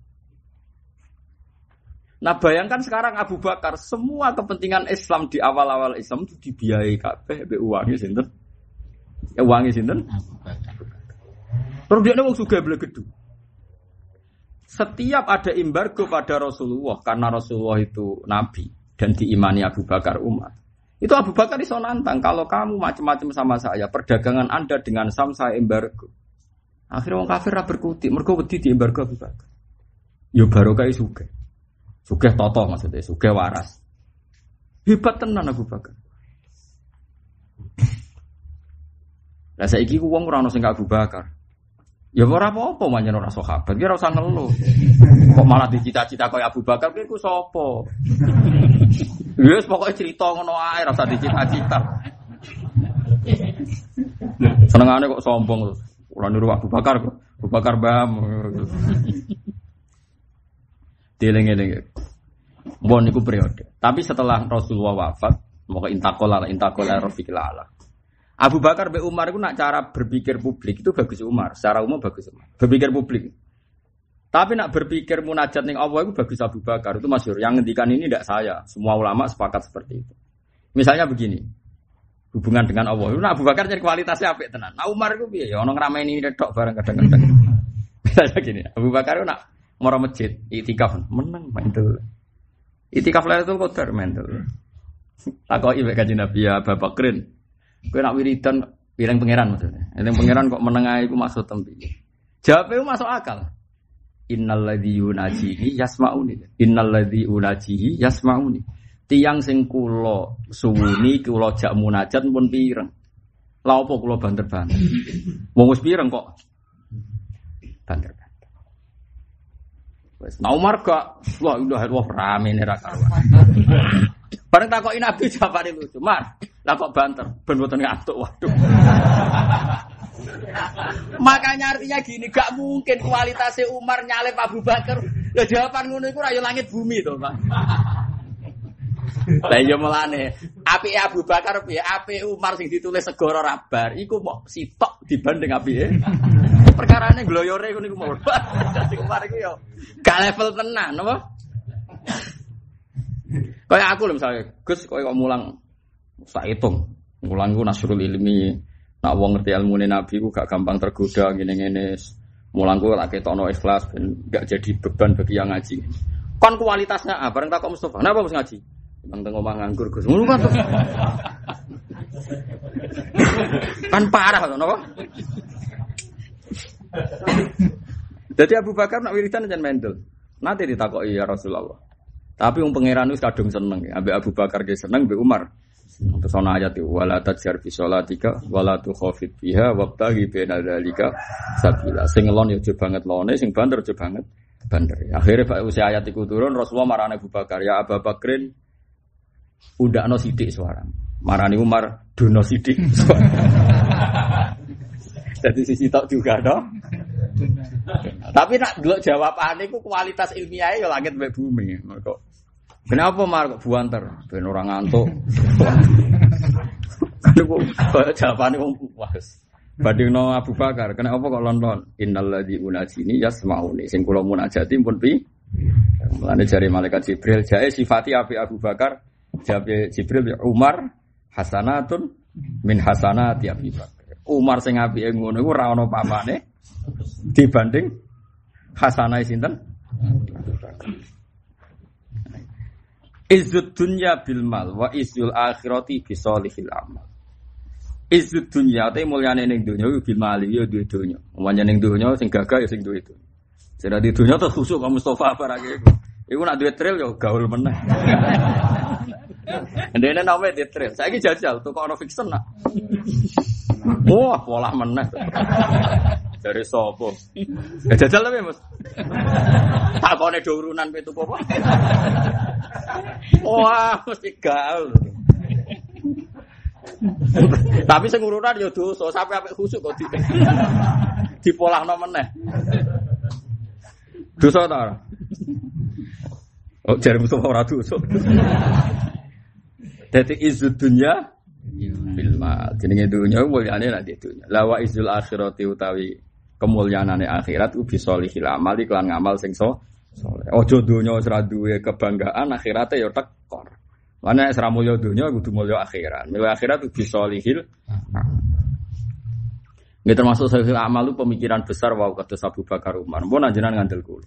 Speaker 2: Nah bayangkan sekarang Abu Bakar semua kepentingan Islam di awal-awal Islam itu dibiayai kabeh be uangnya sinten? Ya uangnya sinten? Terus dia wong sugih blegedu. Setiap ada embargo pada Rasulullah karena Rasulullah itu nabi dan diimani Abu Bakar Umar. Itu Abu Bakar iso nantang kalau kamu macam-macam sama saya, perdagangan Anda dengan Sam saya embargo. Akhirnya orang kafir ra berkutik, mergo wedi di embargo Abu Bakar. Yo barokah suge. Suge toto maksudnya, suge waras. Hebat tenan Abu Bakar. Lah saiki ku wong ora ono sing Abu Bakar. Ya ora apa-apa manjen ora sahabat, ki ora usah ngeluh. Kok malah dicita-cita kaya Abu Bakar ki ku sapa? Wis pokoke cerita ngono ae rasa dicita-cita. Senengane kok sombong. Ora niru Abu Bakar kok. Abu Bakar bam. Dieling-eling. Bon niku periode. Tapi setelah Rasulullah wafat, mau intakola intakola rafiqil ala. Abu Bakar be Umar itu nak cara berpikir publik itu bagus Umar, secara umum bagus Umar. Berpikir publik. Tapi nak berpikir munajat ning Allah itu bagus Abu Bakar itu masyur. Yang ngendikan ini tidak saya. Semua ulama sepakat seperti itu. Misalnya begini, hubungan dengan Allah. Nah Abu Bakar jadi kualitasnya apa tenan. Nah Umar itu biaya. Orang ramai ini dok bareng kadang-kadang. Misalnya gini, Abu Bakar itu nak mau masjid, itikaf menang mental. Itikaf lah itu kotor mental. Takut ibu kaji Nabi ya Abu Bakrin. Kau nak wiridan, bilang pangeran maksudnya. Yang pangeran kok menengah itu maksud tempi. Jawabnya masuk akal. Innalladzi yunajihi yasmauni. Unajihi yasmauni. Tiang sing kula suwuni kula jak munajat pun pireng. Lah apa kula banter-banter. Wis pireng kok banter. Nah Umar gak, wah udah wah rame nih raka. Bareng takoki Nabi jawabane lucu. Mar, lah kok banter, mboten ngantuk. Waduh. Makanya artinya gini, gak mungkin kualitasnya Umar nyalip Abu Bakar. Ya jawaban ngono iku rayo langit bumi to, Pak. Lah iya mulane, apike Abu Bakar piye? Apike Umar sing ditulis segoro rabar iku mau sitok dibanding apike. Perkarane gloyore ngono iku mau. Dadi Umar iku yo gak level tenan, apa? Kayak aku lho misalnya, Gus koyo kok mulang tak hitung. Mulang ku nasrul ilmi, nak wong ngerti ilmu Nabi ku gak gampang tergoda ngene-ngene. Mulang ku tak ketokno ikhlas ben gak jadi beban bagi yang ngaji. Kon kualitasnya apa? Bareng tak kok Mustafa. Kenapa mesti ngaji? Bang tengok omah nganggur Gus. Ngono kan. tuh. kan parah to napa? Jadi Abu Bakar nak wiridan jangan mendel. Nanti ditakoki ya Rasulullah. Tapi wong pangeran wis kadung seneng, ambek Abu Bakar ge seneng, ambek Umar. Terus ana ayat itu wala tajjar fi sholatika wala tukhafit biha wabtaghi baina dzalika sabila. Sing ngelon ya aja banget lone, sing banter aja banget banter. Akhirnya Pak usia ayat itu turun Rasulullah marane Abu Bakar, ya Abu Bakrin udakno sidik suara. Marani Umar dono sidik. Jadi sisi tok juga dong. Tapi nak delok jawabane iku kualitas ilmiah ya langit mbek bumi. Kok Kenapa mar kok buanter? Ben orang ngantuk. Iku jawabane wong puas. Badingno Abu Bakar, kenapa kok london? Innalladzi unajini yasmauni. Sing kula munajati pun pi. Mulane jari malaikat Jibril, jae sifati api Abu Bakar, jabe Jibril ya Umar hasanatun min hasanati Abi Bakar. Umar sing apike ngono iku ora ana papane dibanding hasanah sinten? Izzud dunya bil mal wa izzul akhirati bi sholihil amal. Izzud dunya te mulyane ning donya iku bil mal ya duwe donya. Umpamane ning donya sing gagah ya sing duwe itu. Sing di donya tuh khusuk ka Mustofa barake iku. Nak duwe trail ya gaul meneh. Ndene name di trail. Saiki jajal tuh kok ono fiction nak. Wah, pola meneh. Dari sopo? Ya jajal tapi Mas. Takone do urunan pitu apa? Wah, mesti gaul. Tapi sing urunan ya dosa, sampai apik khusuk kok di dipolahno meneh. Dosa ta? Oh, jare Mustafa ora dosa. Dadi izud dunya bil mal. Jenenge dunya mulyane nek dunya. La wa izul akhirati utawi kemuliaanane akhirat ubi solihil amal iklan ngamal sing so soleh. Ojo dunya wis ra duwe kebanggaan akhirate ya tekor. Mana nek ra mulya dunya kudu mulya akhirat. Mulya akhirat ubi solihil Ini termasuk solihil amal itu pemikiran besar wow kata Abu Bakar Umar. Mau najenan ngandel kulo.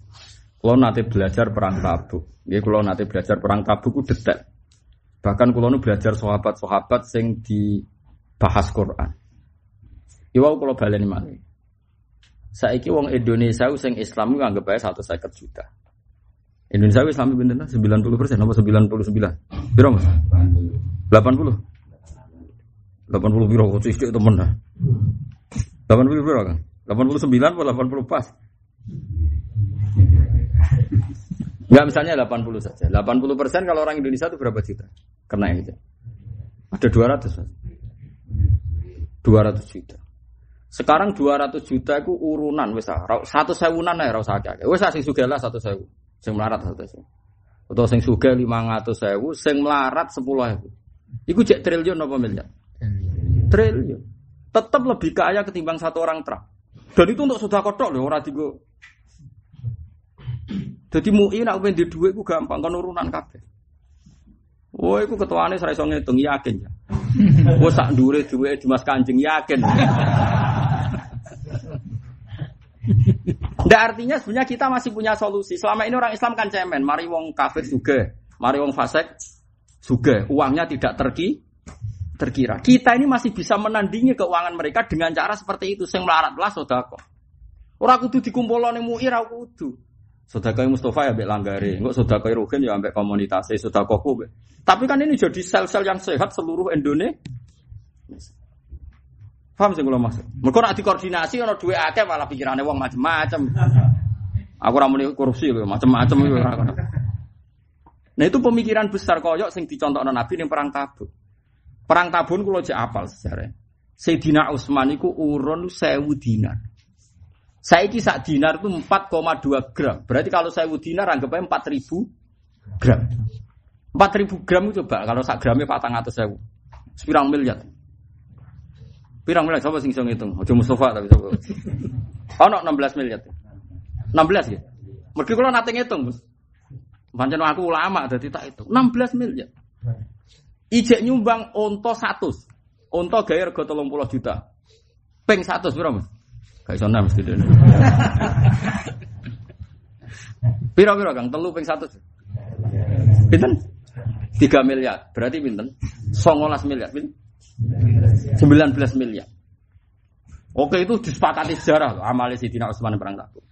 Speaker 2: Kulo nanti belajar perang tabuk. Nggih kulo nanti belajar perang tabuk ku detail. Bahkan kulo nu belajar sahabat-sahabat sing dibahas Quran. Iwau kulo baleni malih. Saiki wong Indonesia sing Islam nganggep ae 150 juta. Indonesia Islam pinten 90 persen apa 99? Piro Mas? 80. 80 piro kok sithik temen. 80 piro kan? 89 atau 80 pas? Enggak misalnya 80 saja. 80 persen kalau orang Indonesia itu berapa juta? Kena ini. Ada 200 mas. 200 juta. Sekarang 200 juta itu urunan wis satu sewunan ae ora usah akeh. Wis sing sugih lah satu sewu. Sing melarat satu sewu. Atau sing sugih 500 sewu, sing melarat 10 sewu. Iku cek triliun apa miliar? Triliun. Tetap lebih kaya ketimbang satu orang truk. Dan itu untuk sudah kotok loh, orang digo. Jadi mui nak pengen di duit, gampang kan urunan kabeh. Wah, itu ketuanya saya iso ngitung yakin ya. Wah, sak dure duit di mas kanjeng yakin. Nggak artinya sebenarnya kita masih punya solusi. Selama ini orang Islam kan cemen, mari wong kafir juga, mari wong fasik juga, uangnya tidak terki terkira. Kita ini masih bisa menandingi keuangan mereka dengan cara seperti itu. Sing melarat lah sodako. Orang kudu dikumpul ning muir ora kudu. Sodako Mustafa ya ambek langgare, enggak sodako Ruhin ya ambek komunitas, sodako. Tapi kan ini jadi sel-sel yang sehat seluruh Indonesia. Paham sih kalau maksud? Mereka nak dikoordinasi ono duit akeh malah pikirannya wong macem-macem. Aku ora muni korupsi iku ora kono. Nah itu pemikiran besar koyok sing dicontohno Nabi ning perang Tabuk. Perang Tabun kula jek apal sejarah. Sayyidina Utsman iku urun 1000 dinar. Saiki sak dinar itu 4,2 gram. Berarti kalau 1000 dinar anggap aja 4000 gram. 4000 gram itu coba kalau sak gramnya 400.000. Sepirang miliar. Pirang miliar coba sing iso ngitung. Aja Mustafa tapi coba. Ono 16 miliar. 16 ya. Mergi kula nate ngitung, Mas. Pancen aku ulama dadi tak itu. 16 miliar. Ijek nyumbang onto 100. Onto gawe rega 30 juta. Peng 100 piro, Mas? Gak iso mesti dene. Piro-piro Kang? Telu peng 100. Pinten? 3 miliar. Berarti pinten? 19 miliar. Pinten? 19 miliar. Oke itu disepakati sejarah loh. Amali Sidina Utsman perang Tabuk.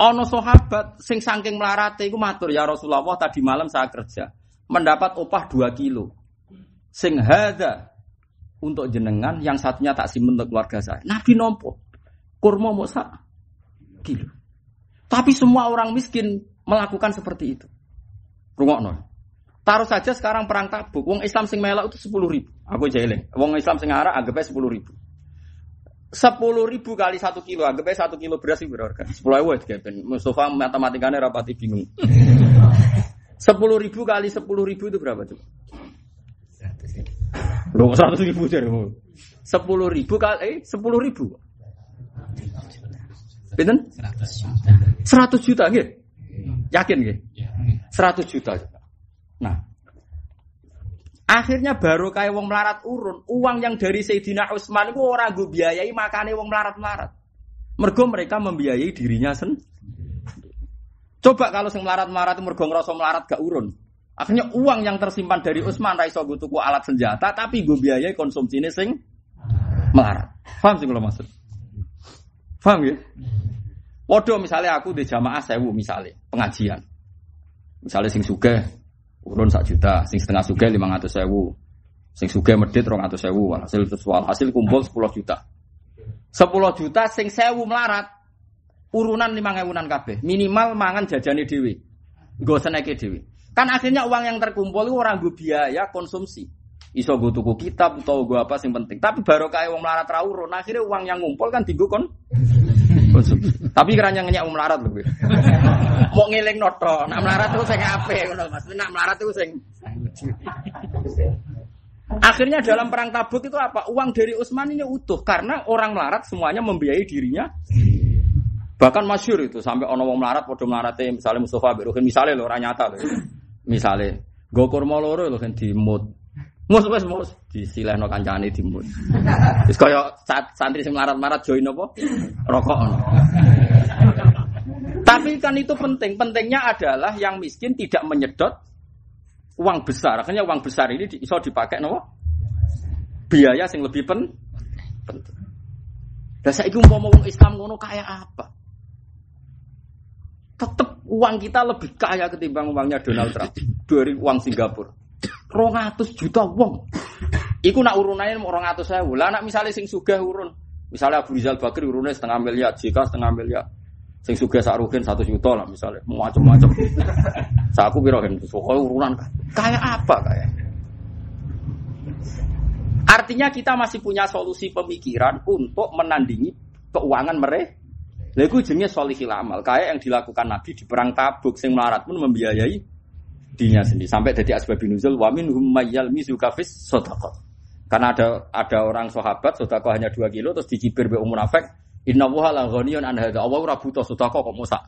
Speaker 2: Ono sahabat sing saking melarate iku matur ya Rasulullah tadi malam saya kerja mendapat upah 2 kilo. Sing hada untuk jenengan yang satunya tak simpen untuk keluarga saya. Nabi nompo kurma mau sak kilo. Tapi semua orang miskin melakukan seperti itu. Rungokno. Taruh saja sekarang perang tabuk. Wong Islam sing melok itu sepuluh ribu. Aku jeling. Wong Islam sing arah anggapnya sepuluh ribu. Sepuluh ribu kali satu kilo, anggapnya satu kilo beras itu berapa? Sepuluh ribu ya, Mustafa matematikanya rapati bingung. Sepuluh ribu kali sepuluh ribu itu berapa coba? Loh, seratus ribu jadi Sepuluh ribu kali, eh, sepuluh ribu. Pinten? Seratus juta. Seratus juta, gitu? Yakin, gitu? Seratus juta. Nah, akhirnya baru kayak wong melarat urun, uang yang dari Sayyidina Utsman itu orang gue biayai makanya wong melarat-melarat. Mergo mereka membiayai dirinya sendiri. Coba kalau sing melarat-melarat mergo ngerasa melarat gak urun. Akhirnya uang yang tersimpan dari Utsman raiso gue tuku alat senjata tapi gue biayai konsumsi ini sing melarat. Paham sih kalau maksud? Paham ya? Waduh misalnya aku di jamaah sewu misalnya pengajian. Misalnya sing suge urun sak juta, sing setengah suge lima ratus sewu, sing suge medit rong ratus sewu, hasil sesual hasil kumpul sepuluh juta. Sepuluh juta sing sewu melarat, urunan lima ngewunan kabeh, minimal mangan jajane dewi, gue seneke dewi. Kan akhirnya uang yang terkumpul itu orang gue biaya konsumsi. Iso gue tuku kitab atau gue apa sing penting. Tapi baru kayak uang melarat rawurun, akhirnya uang yang ngumpul kan tiga kon. Tapi keranjang ngenyak uang melarat lebih. Mau ngiling noto, nak melarat tuh sing ape ngono Mas. Nak melarat tuh sing Akhirnya dalam perang Tabuk itu apa? Uang dari Utsman ini utuh karena orang melarat semuanya membiayai dirinya. Bahkan masyur itu sampai ono wong melarat padha melarate misalnya Mustafa Biruhin misalnya lho ora nyata lho. Misalnya go kurma loro lho kan dimut. Mus wis mus disilehno kancane dimut. Wis kaya santri sing melarat-melarat join apa? Rokok. Tapi kan itu penting. Pentingnya adalah yang miskin tidak menyedot uang besar. Akhirnya uang besar ini bisa dipakai no? biaya yang lebih pen penting. Dan saya ingin mau Islam ngono kayak apa? Tetap uang kita lebih kaya ketimbang uangnya Donald Trump dari uang Singapura. Rongatus juta uang. Iku nak urunannya mau rongatus saya. Lah nak misalnya sing sugih urun, misalnya Abu Rizal Bakri urunnya setengah miliar, jika setengah miliar. Sing suga sakruhin satu juta lah misalnya, macam-macam. Saku piro pokoknya urunan kayak apa kayak. Artinya kita masih punya solusi pemikiran untuk menandingi keuangan mereka. Lagu jenis solihil amal, kayak yang dilakukan Nabi di perang Tabuk, sing melarat pun membiayai dirinya sendiri. Sampai dari asbab nuzul, wamin humayyal mizukafis sodakot. Karena ada ada orang sahabat sodako hanya dua kilo terus dicibir be umur afek Inna woha la ghaniyun an hadza. Allah ora sedekah kok musak.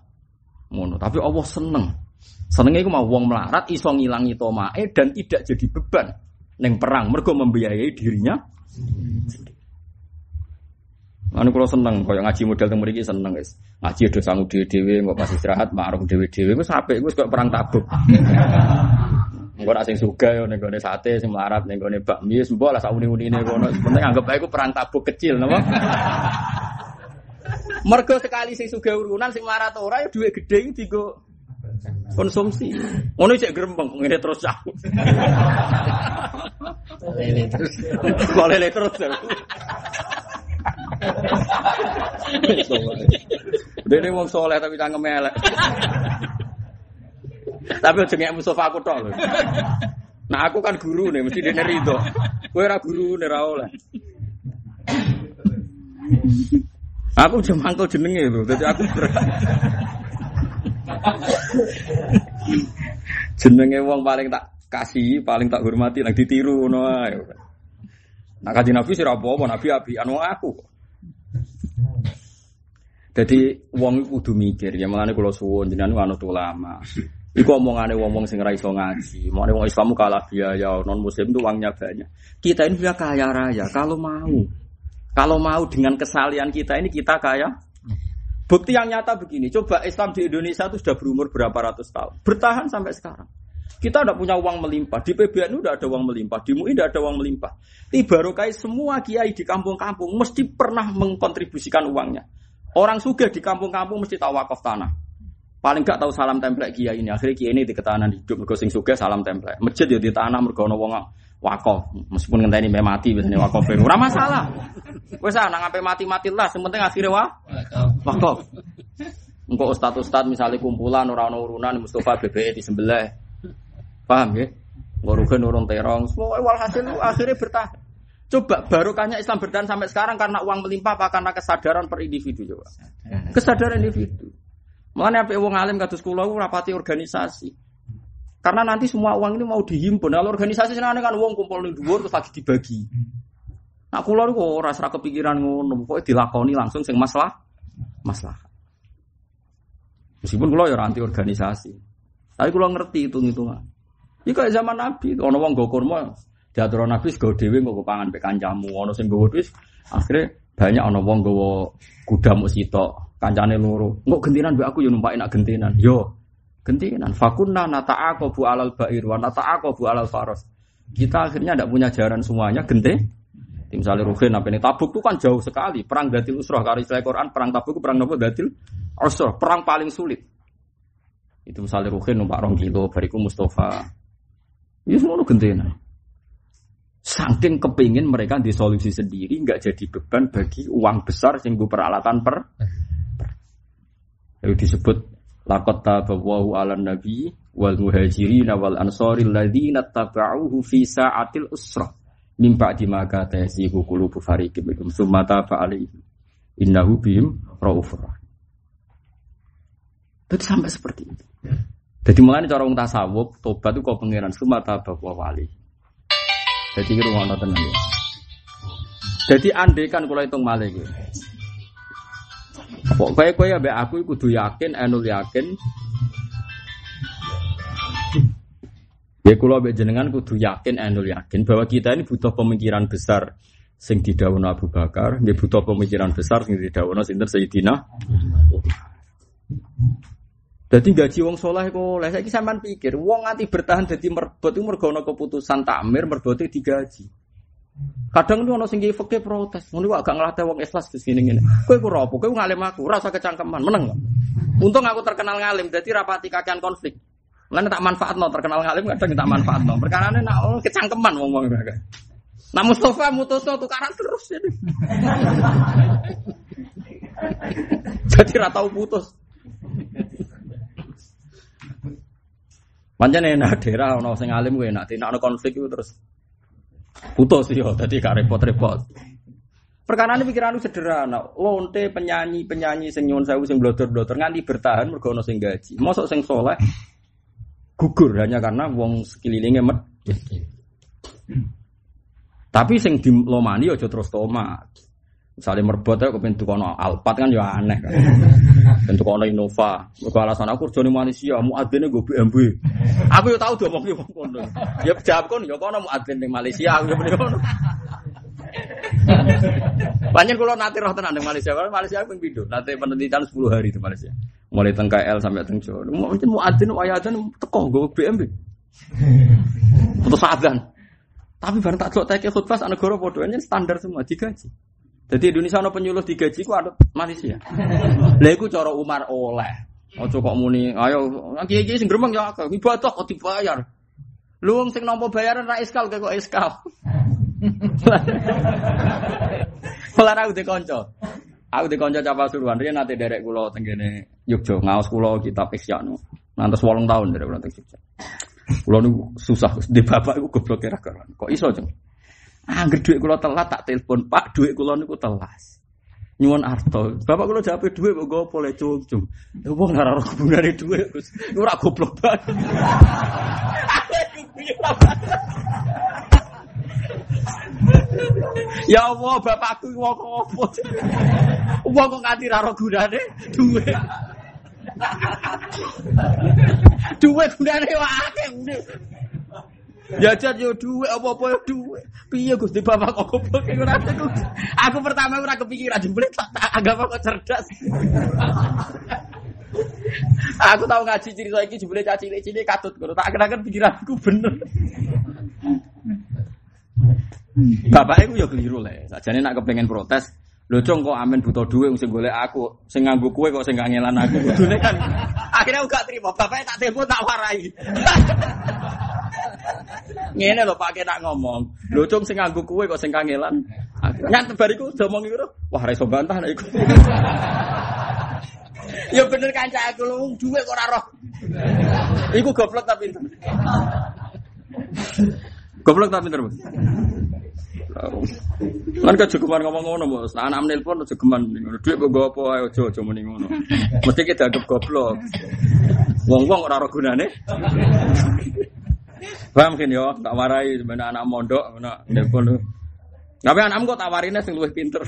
Speaker 2: Ngono, tapi Allah seneng. Senenge iku mau wong melarat iso ngilangi tomae dan tidak jadi beban ning perang mergo membiayai dirinya. Anu kalau seneng, kaya ngaji model mriki seneng guys. Ngaji udah sangu dhewe-dhewe, kok pas istirahat ma'ruf dhewe-dhewe wis apik, wis kok perang tabuk. Engko nak sing suga yo ning gone sate, sing melarat gone bakmi, mbok lah sak uni-unine kono. Penting anggap ae iku perang tabuk kecil, napa? Mergo sekali sing sugih urunan sing melarat ora ya dhuwit gedhe iki dienggo konsumsi. Ngono cek grempeng ngene terus aku.
Speaker 3: Lele terus.
Speaker 2: Lele terus. Dene wong soleh tapi cangkem elek. Tapi aja ngek Mustafa aku tok lho. Nah aku kan guru nih, mesti dene rido. Kowe ora guru nih ora oleh. Aku udah mangkel jenenge lho, dadi aku jenenge wong paling tak kasih, paling tak hormati, nang ditiru ae. Nah kaji Nabi sih apa-apa, Nabi api anu aku. Jadi wong kudu mikir, ya mulane kula suwun jenengan anut ulama. Iku omongane wong-wong sing ora iso ngaji. Mulane wong Islam kalah biaya, non muslim itu uangnya banyak. Kita ini sudah kaya raya kalau mau. Kalau mau dengan kesalian kita ini kita kaya. Bukti yang nyata begini, coba Islam di Indonesia itu sudah berumur berapa ratus tahun. Bertahan sampai sekarang. Kita tidak punya uang melimpah. Di PBNU tidak ada uang melimpah. Di MUI tidak ada uang melimpah. Barokai semua kiai di kampung-kampung mesti pernah mengkontribusikan uangnya. Orang suga di kampung-kampung mesti tahu wakaf tanah. Paling gak tahu salam template kiai ini. Akhirnya kiai ini di ketahanan hidup. Mergo sing suga salam template. Masjid ya di tanah mergo ana wong wakaf. Meskipun ngenteni me mati biasanya wakaf. Ora masalah. Wes ah nang sampai mati-mati lah. Yang penting akhirnya wah wakaf. Engkau ustad-ustad misalnya kumpulan orang urunan Mustafa BBE di sebelah. Paham ya? Ngorugen urun terong. Semua walhasil akhirnya bertahan. Coba barokahnya Islam bertahan sampai sekarang karena uang melimpah apa karena kesadaran per individu coba. Kesadaran individu. Makanya apa wong alim kados kula ku rapati organisasi. Karena nanti semua uang ini mau dihimpun. Kalau organisasi senane kan uang kumpul ning dhuwur terus lagi dibagi. Nah kula niku ora ora kepikiran ngono, pokoke dilakoni langsung sing masalah masalah. Meskipun kula ya anti organisasi. Tapi kula ngerti hitung-hitungan. Iki kayak zaman Nabi, ana wong nggo kurma, diatur Nabi sego dhewe nggo pangan pek kancamu, ana sing wis akhirnya banyak ana wong nggawa kuda muk sitok, kancane loro. Engko gentinan mbek aku yo numpaki nak gentinan. Yo, gentinan. Fakunna nata'aqabu alal ba'ir wa nata'aqabu alal faras. Kita akhirnya tidak punya jaran semuanya gente. Misalnya Ruhin apa ini Tabuk itu kan jauh sekali. Perang Datil Usroh kalau istilah Quran perang Tabuk itu perang apa Datil Usroh, perang paling sulit. Itu misalnya Ruhin numpak rong kilo, bariku Mustafa. Itu semua lu gentena. Saking kepingin mereka disolusi sendiri, nggak jadi beban bagi uang besar sehingga peralatan per. Lalu disebut lakot tabawahu ala nabi wal muhajirin wal ansori ladina taba'uhu fi sa'atil usrah min ba'di ma kata yasihu qulubu fariqim minhum summa taba alaihi innahu bihim raufur. Jadi sampai seperti itu. Jadi mulai cara wong tasawuf, tobat itu kau pangeran summa taba wa wali. Jadi ngono tenan ya. Jadi andai kan kalau hitung malih gitu. Pokoknya kowe ambek aku kudu yakin, enul yakin. Ya kula ambek jenengan kudu yakin, enul yakin bahwa kita ini butuh pemikiran besar sing didhawuhna Abu Bakar, nggih butuh pemikiran besar sing didhawuhna sinten Sayyidina. Jadi gaji wong soleh kok oleh saiki sampean pikir wong nganti bertahan dadi merbot iku mergo ana keputusan takmir merbote digaji. Kadang itu ono sing fakir protes. Ngono kok agak ngelatih wong ikhlas di sini ngene. Kowe ku rapo? Kowe ngalim aku, rasa kecangkeman, meneng. Untung aku terkenal ngalim, jadi rapati kakean konflik. Lan tak manfaatno terkenal ngalim kadang tak manfaatno. Perkarane nak oh, kecangkeman wong-wong mereka. Nah Mustafa mutusno tukaran terus jadi. jadi ra tau putus. Pancen enak daerah ono sing alim kuwi enak, nek konflik itu terus putus yo tadi gak repot-repot. Perkara ini pikiranku sederhana. Lonte penyanyi penyanyi sing nyuwun sewu sing blotor-blotor nganti bertahan mergo ono sing gaji. Mosok sing soleh gugur hanya karena wong sekelilingnya met. Tapi sing dilomani aja terus tomat. Misalnya merbot ya kepen tukono Alphard kan ya aneh kan. Ben tukono Innova. Mergo alasan aku kerja ning Malaysia, muadzine gue BMW. Aku yo tau diomongi wong kono. Ya jawab kon ya kono muadzin ning Malaysia aku yo muni kono. Banyak kalau nanti roh tenan ning Malaysia, kalau Malaysia aku pindho, nanti penelitian 10 hari di Malaysia. Mulai teng KL sampai teng Jawa. Mungkin muadzin wayatan teko gue BMW. Putus adzan. Tapi bareng tak celok teke khutbah sak negara padha standar semua digaji. Jadi Indonesia ono penyuluh digaji ku ada Malaysia. Lah iku cara Umar oleh. Ojo kok muni, ayo kiai-kiai sing gremeng ya akeh, ibadah kok dibayar. Lu wong sing nampa bayaran ra iskal kok iskal. Lah aku dikonco. Aku dikonco Capa Suruhan riyen nate derek kula tenggene Yogya ngaos kula kitab Isyanu. Nanti 8 tahun derek kula teng Jogja. Kula niku susah di bapak iku goblok ra karuan. Kok iso, Jeng? Angger dhuwit kula telat tak telepon, Pak, dhuwit kula niku telas. Nyuwun arto. Bapak kula jawab dhuwit kok gopo le cung-cung. Ya wong ora ora hubungane dhuwit, Gus. Ora goblok banget. Ya Allah, bapakku wong opo? Wong kok nganti ra ora gunane dhuwit. Dhuwit gunane wae. Jajan yo dhuwit apa-apa yo dhuwit. Piye Gusti Bapak kok goblok ora aku. Aku pertama ora kepikiran jebule anggap kok cerdas. aku tahu ngaji cerita iki jebule caci cilik katut ngono. Tak kira-kira pikiranku bener. Bapak iku yo keliru le. Sajane nak kepengen protes, lho cong kok amen butuh duit sing golek aku, sing nganggo kue kok sing ngelan aku. Kudune kan akhirnya aku gak terima. Bapaknya tak telepon tak warai. Ngene lho Pak nak ngomong. Lho cung sing nganggo kue kok sing kangelan. Nyant bariku domong iku wah ra iso bantah nek iku. Ya bener kanca aku lu duwe kok ora roh. Iku goblok tapi pinter. Goblok tapi pinter. Lan kejogeman ngomong ngono, Bos. Nah, anak nelpon kejogeman ngono. Dhuwit kok nggo apa ae aja aja muni ngono. Mesti kita anggap goblok. Wong-wong ora ora gunane. Paham kan yo, tak warai sebenarnya anak mondok, anak nelpon lu. Tapi anakmu kok tawarinnya sing luwih pinter.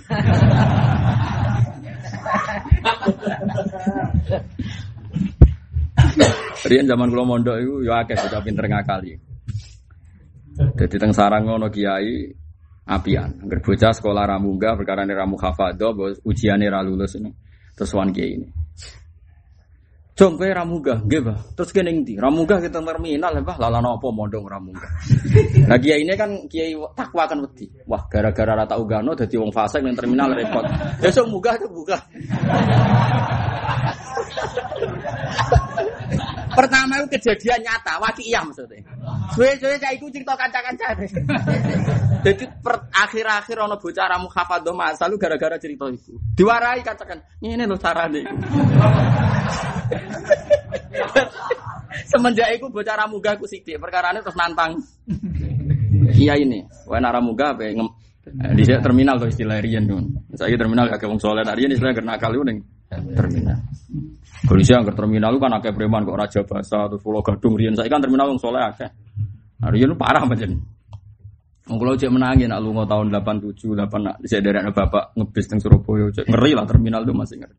Speaker 2: Rian zaman kula mondok iku ya akeh bocah pinter ngakali. Jadi teng sarang ngono kiai apian. Angger bocah sekolah ramunggah perkara ini ramu hafadho, ujiane ra lulus ini. Terus wan kiai ini. Jong kowe ramunggah, nggih, Bah. Terus kene ndi? Ramunggah kita terminal, Bah. Lah lana apa mondong ramunggah. Nah, kiai ini kan kiai takwa kan wedi. Wah, gara-gara rata ugano dadi wong fasik ning terminal repot. Besok munggah tuh buka. Pertama itu kejadian nyata, waki iya maksudnya. Suwe-suwe saya ikut cerita kanca-kanca. Jadi per akhir-akhir ono bocah ramu hafadho masa lu gara-gara cerita itu. Diwarai katakan, ini lo carane. Semenjak itu bocah ramuga aku perkara ini terus nantang. Iya ini, wae ramuga apa di terminal tuh istilah Rian tuh. Saya terminal kakek wong soleh, Rian istilah karena kali udah terminal. Polisi yang ke terminal kan akeh preman kok Raja Basa atau Pulau Gadung Rian. Saya kan terminal wong soleh akeh. Nah, Rian parah macam Wong kula cek menangi nak lunga tahun 87, 8 nak saya dari bapak ngebis teng Surabaya cek ngeri lah terminal itu masih ngeri.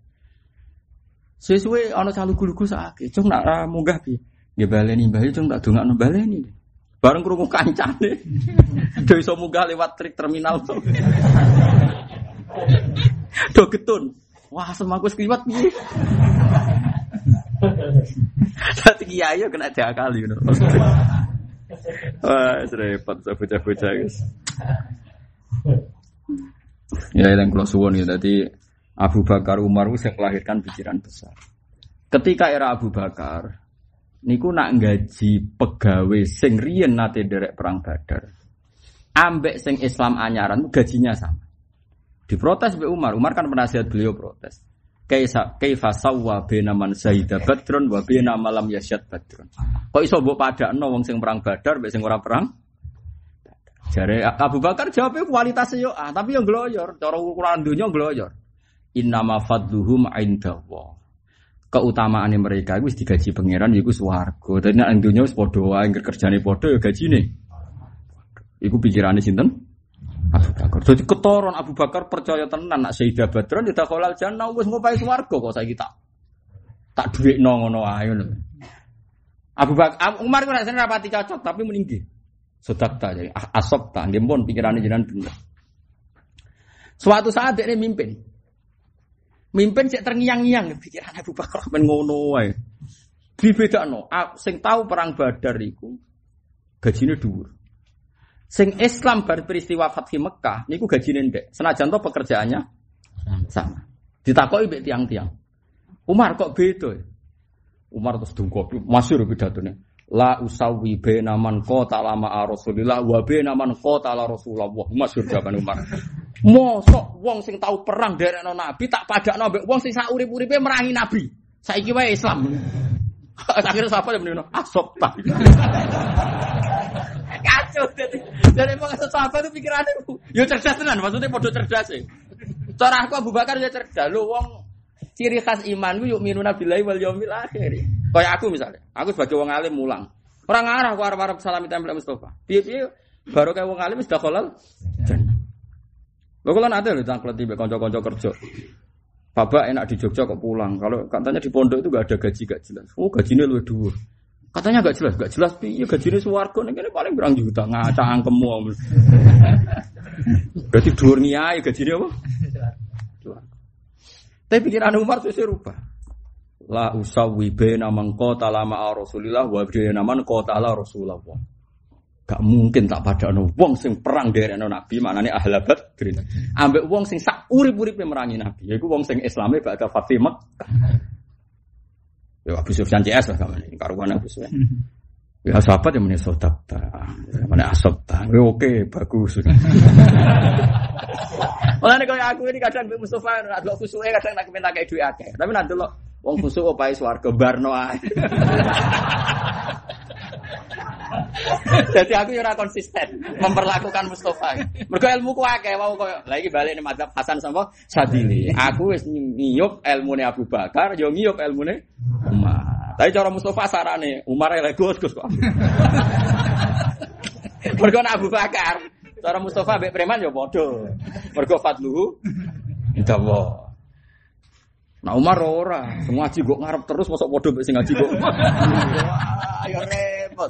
Speaker 2: Sesuai ana calu gulu-gulu sakit, cung nak ra munggah piye? Ya baleni mbah cung tak dongakno baleni. Bareng krungu kancane. Do iso munggah lewat trik terminal. Do getun. Wah, semaku skriwat piye? Dadi kiai yo kena diakali ngono. Wah, repot bocah-bocah guys. Ya yang kalau suwon ya tadi Abu Bakar Umar itu melahirkan pikiran besar. Ketika era Abu Bakar, niku nak gaji pegawai sing riyen nate derek perang Badar. Ambek sing Islam anyaran gajinya sama. Diprotes be Umar. Umar kan penasihat beliau protes. Kaisa kaifa sawwa bena man syahida badrun wa bena malam yasyad badrun. Kok iso mbok padakno wong sing perang Badar mbek sing ora perang? Jare Abu Bakar jawabnya kualitasnya yo ah, tapi yang gloyor, cara ukuran dunia gloyor. Innama fadluhum indallah. Keutamaan mereka itu digaji pangeran iku swarga. Dadi nek dunya wis padha wae kerjane padha ya gajine. Iku pikirane sinten? Abu Bakar. Jadi ketoron Abu Bakar percaya tenan nak Sayyidah Badran tidak kolal jannah wis ngopai swarga kok saiki tak tak dhuwitno ngono ae ngono. Abu Bakar Umar ku rasane rapati cocok tapi meninggi. Sodak tak jadi asop tak nggih pun pikirane jenengan bener. Suatu saat dia mimpin. Mimpin cek terngiang-ngiang pikiran Abu Bakar men ngono wae. Dibedakno, sing tahu perang Badar iku gajine dhuwur. Sing Islam bar peristiwa Fathi Mekah niku gajine ndek. Senajan to pekerjaannya sama. Ditakoki mbek tiang-tiang. Umar kok beda? Umar terus dungkop, masyhur pidatone. La usawi bena man qata lama Rasulillah wa bena man qata la Rasulullah. Masyhur jawaban Umar. Mosok wong sing tau perang derekno Nabi tak padakno mbek wong sing sak urip-uripe merangi Nabi. Saiki wae Islam. Akhirnya siapa yang menino? Asop tak. Jadi. Jadi emang sahabat itu pikirannya, yo cerdas tenan. Maksudnya podo cerdas sih. Cara aku Abu Bakar ya cerdas. Lu wong ciri khas iman yuk minuna billahi wal yaumil akhir. Kayak aku misalnya, aku sebagai wong alim mulang. Orang arah aku arep-arep salam tempel Mustafa. Piye-piye baru kayak wong alim sudah kolal. Lho kula nate lho tangklet mbek kanca-kanca kerja. Bapak enak di Jogja kok pulang. Kalau katanya di pondok itu gak ada gaji gak jelas. Oh gajinya lu dua. Katanya gak jelas, gak jelas. Iya gajinya suwargo nih ini paling berang juta ngaca angkemu. Berarti dhuwur niai gajinya apa? Tapi pikiran Umar itu rubah. La usawi baina man qatala ma'a Rasulillah wa baina man qatala Rasulullah. Gak mungkin tak pada no wong sing perang dari no nabi mana nih ahlabat green. Ambek wong sing sak urip uripe merangi nabi. Yaiku wong sing Islame gak ada Fatimah. Ya Abu Sufyan CS lah kamu ini karuan Abu Sufyan. Ya sahabat yang menyesal daftar, mana asap Ya oke bagus. Malah nih kalau aku ini kadang Mustafa, ada khususnya kadang nak minta kayak duit akeh. Tapi nanti lo wong khusus opai swarga barno Jadi aku ora konsisten memperlakukan Mustafa. Mergo ilmu ku akeh wau koyo lagi balik nih madzhab Hasan sama Sadili. Aku wis ngiyup ilmune Abu Bakar, yo ngiyup ilmune Umar. Tapi cara Mustafa sarane Umar elek Gus Gus kok. Mergo Abu Bakar, cara Mustafa mbek preman yo padha. Mergo fadluhu indawa. Nah Umar ora, ngaji kok ngarep terus masuk padha mbek sing ngaji kok. Ayo repot.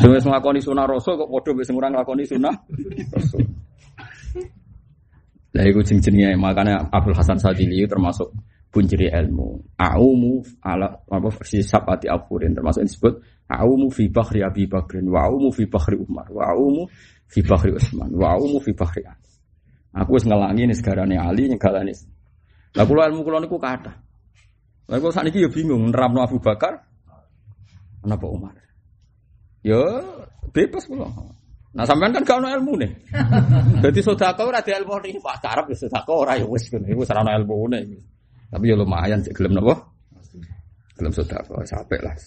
Speaker 2: Sing wis nglakoni sunah rasul kok padha wis ora nglakoni sunah rasul. Lah iku makanya Abdul Hasan Sadili termasuk punjeri ilmu. Aumu ala apa versi sabati afurin termasuk disebut aumu fi bahri Abi Bakrin wa aumu fi bahri Umar wa aumu fi bahri Utsman wa aumu fi bahri Ali. Aku wis ngelangi nih segarane Ali nyegalani. Lah kula ilmu kula niku kathah. Lah kula sakniki ya bingung nerapno Abu Bakar Kenapa Umar? Ya bebas pula. Nah sampean kan gak ono ilmu nih. Jadi sodako ora ada ilmu nih. Pak Arab ya sodako ora ya wis ngono. Iku sarana ilmu nih. Tapi ya lumayan cek gelem napa? Gelem sodako sampai lah.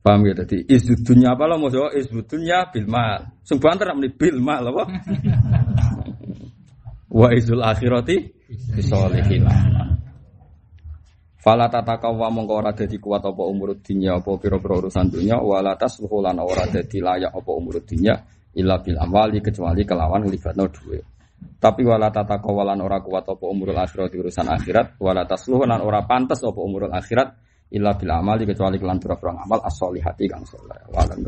Speaker 2: Paham ya tadi izud dunya apa lah maksudnya izud dunya bil mal. Sing banter namanya bil mal apa? Wa izul akhirati bisolihin. Fala tataka wa mongko ora dadi kuat apa umur dunya apa pira-pira urusan dunya wala tasluhu lan ora dadi layak apa umur dunya illa bil amwali kecuali kelawan libatno duwe. Tapi wala tataka walan ora kuat apa umurul akhirat urusan akhirat wala tasluhu lan ora pantes apa umurul akhirat illa bil amali kecuali kelan pira-pira amal as-solihati kang saleh. Wa lan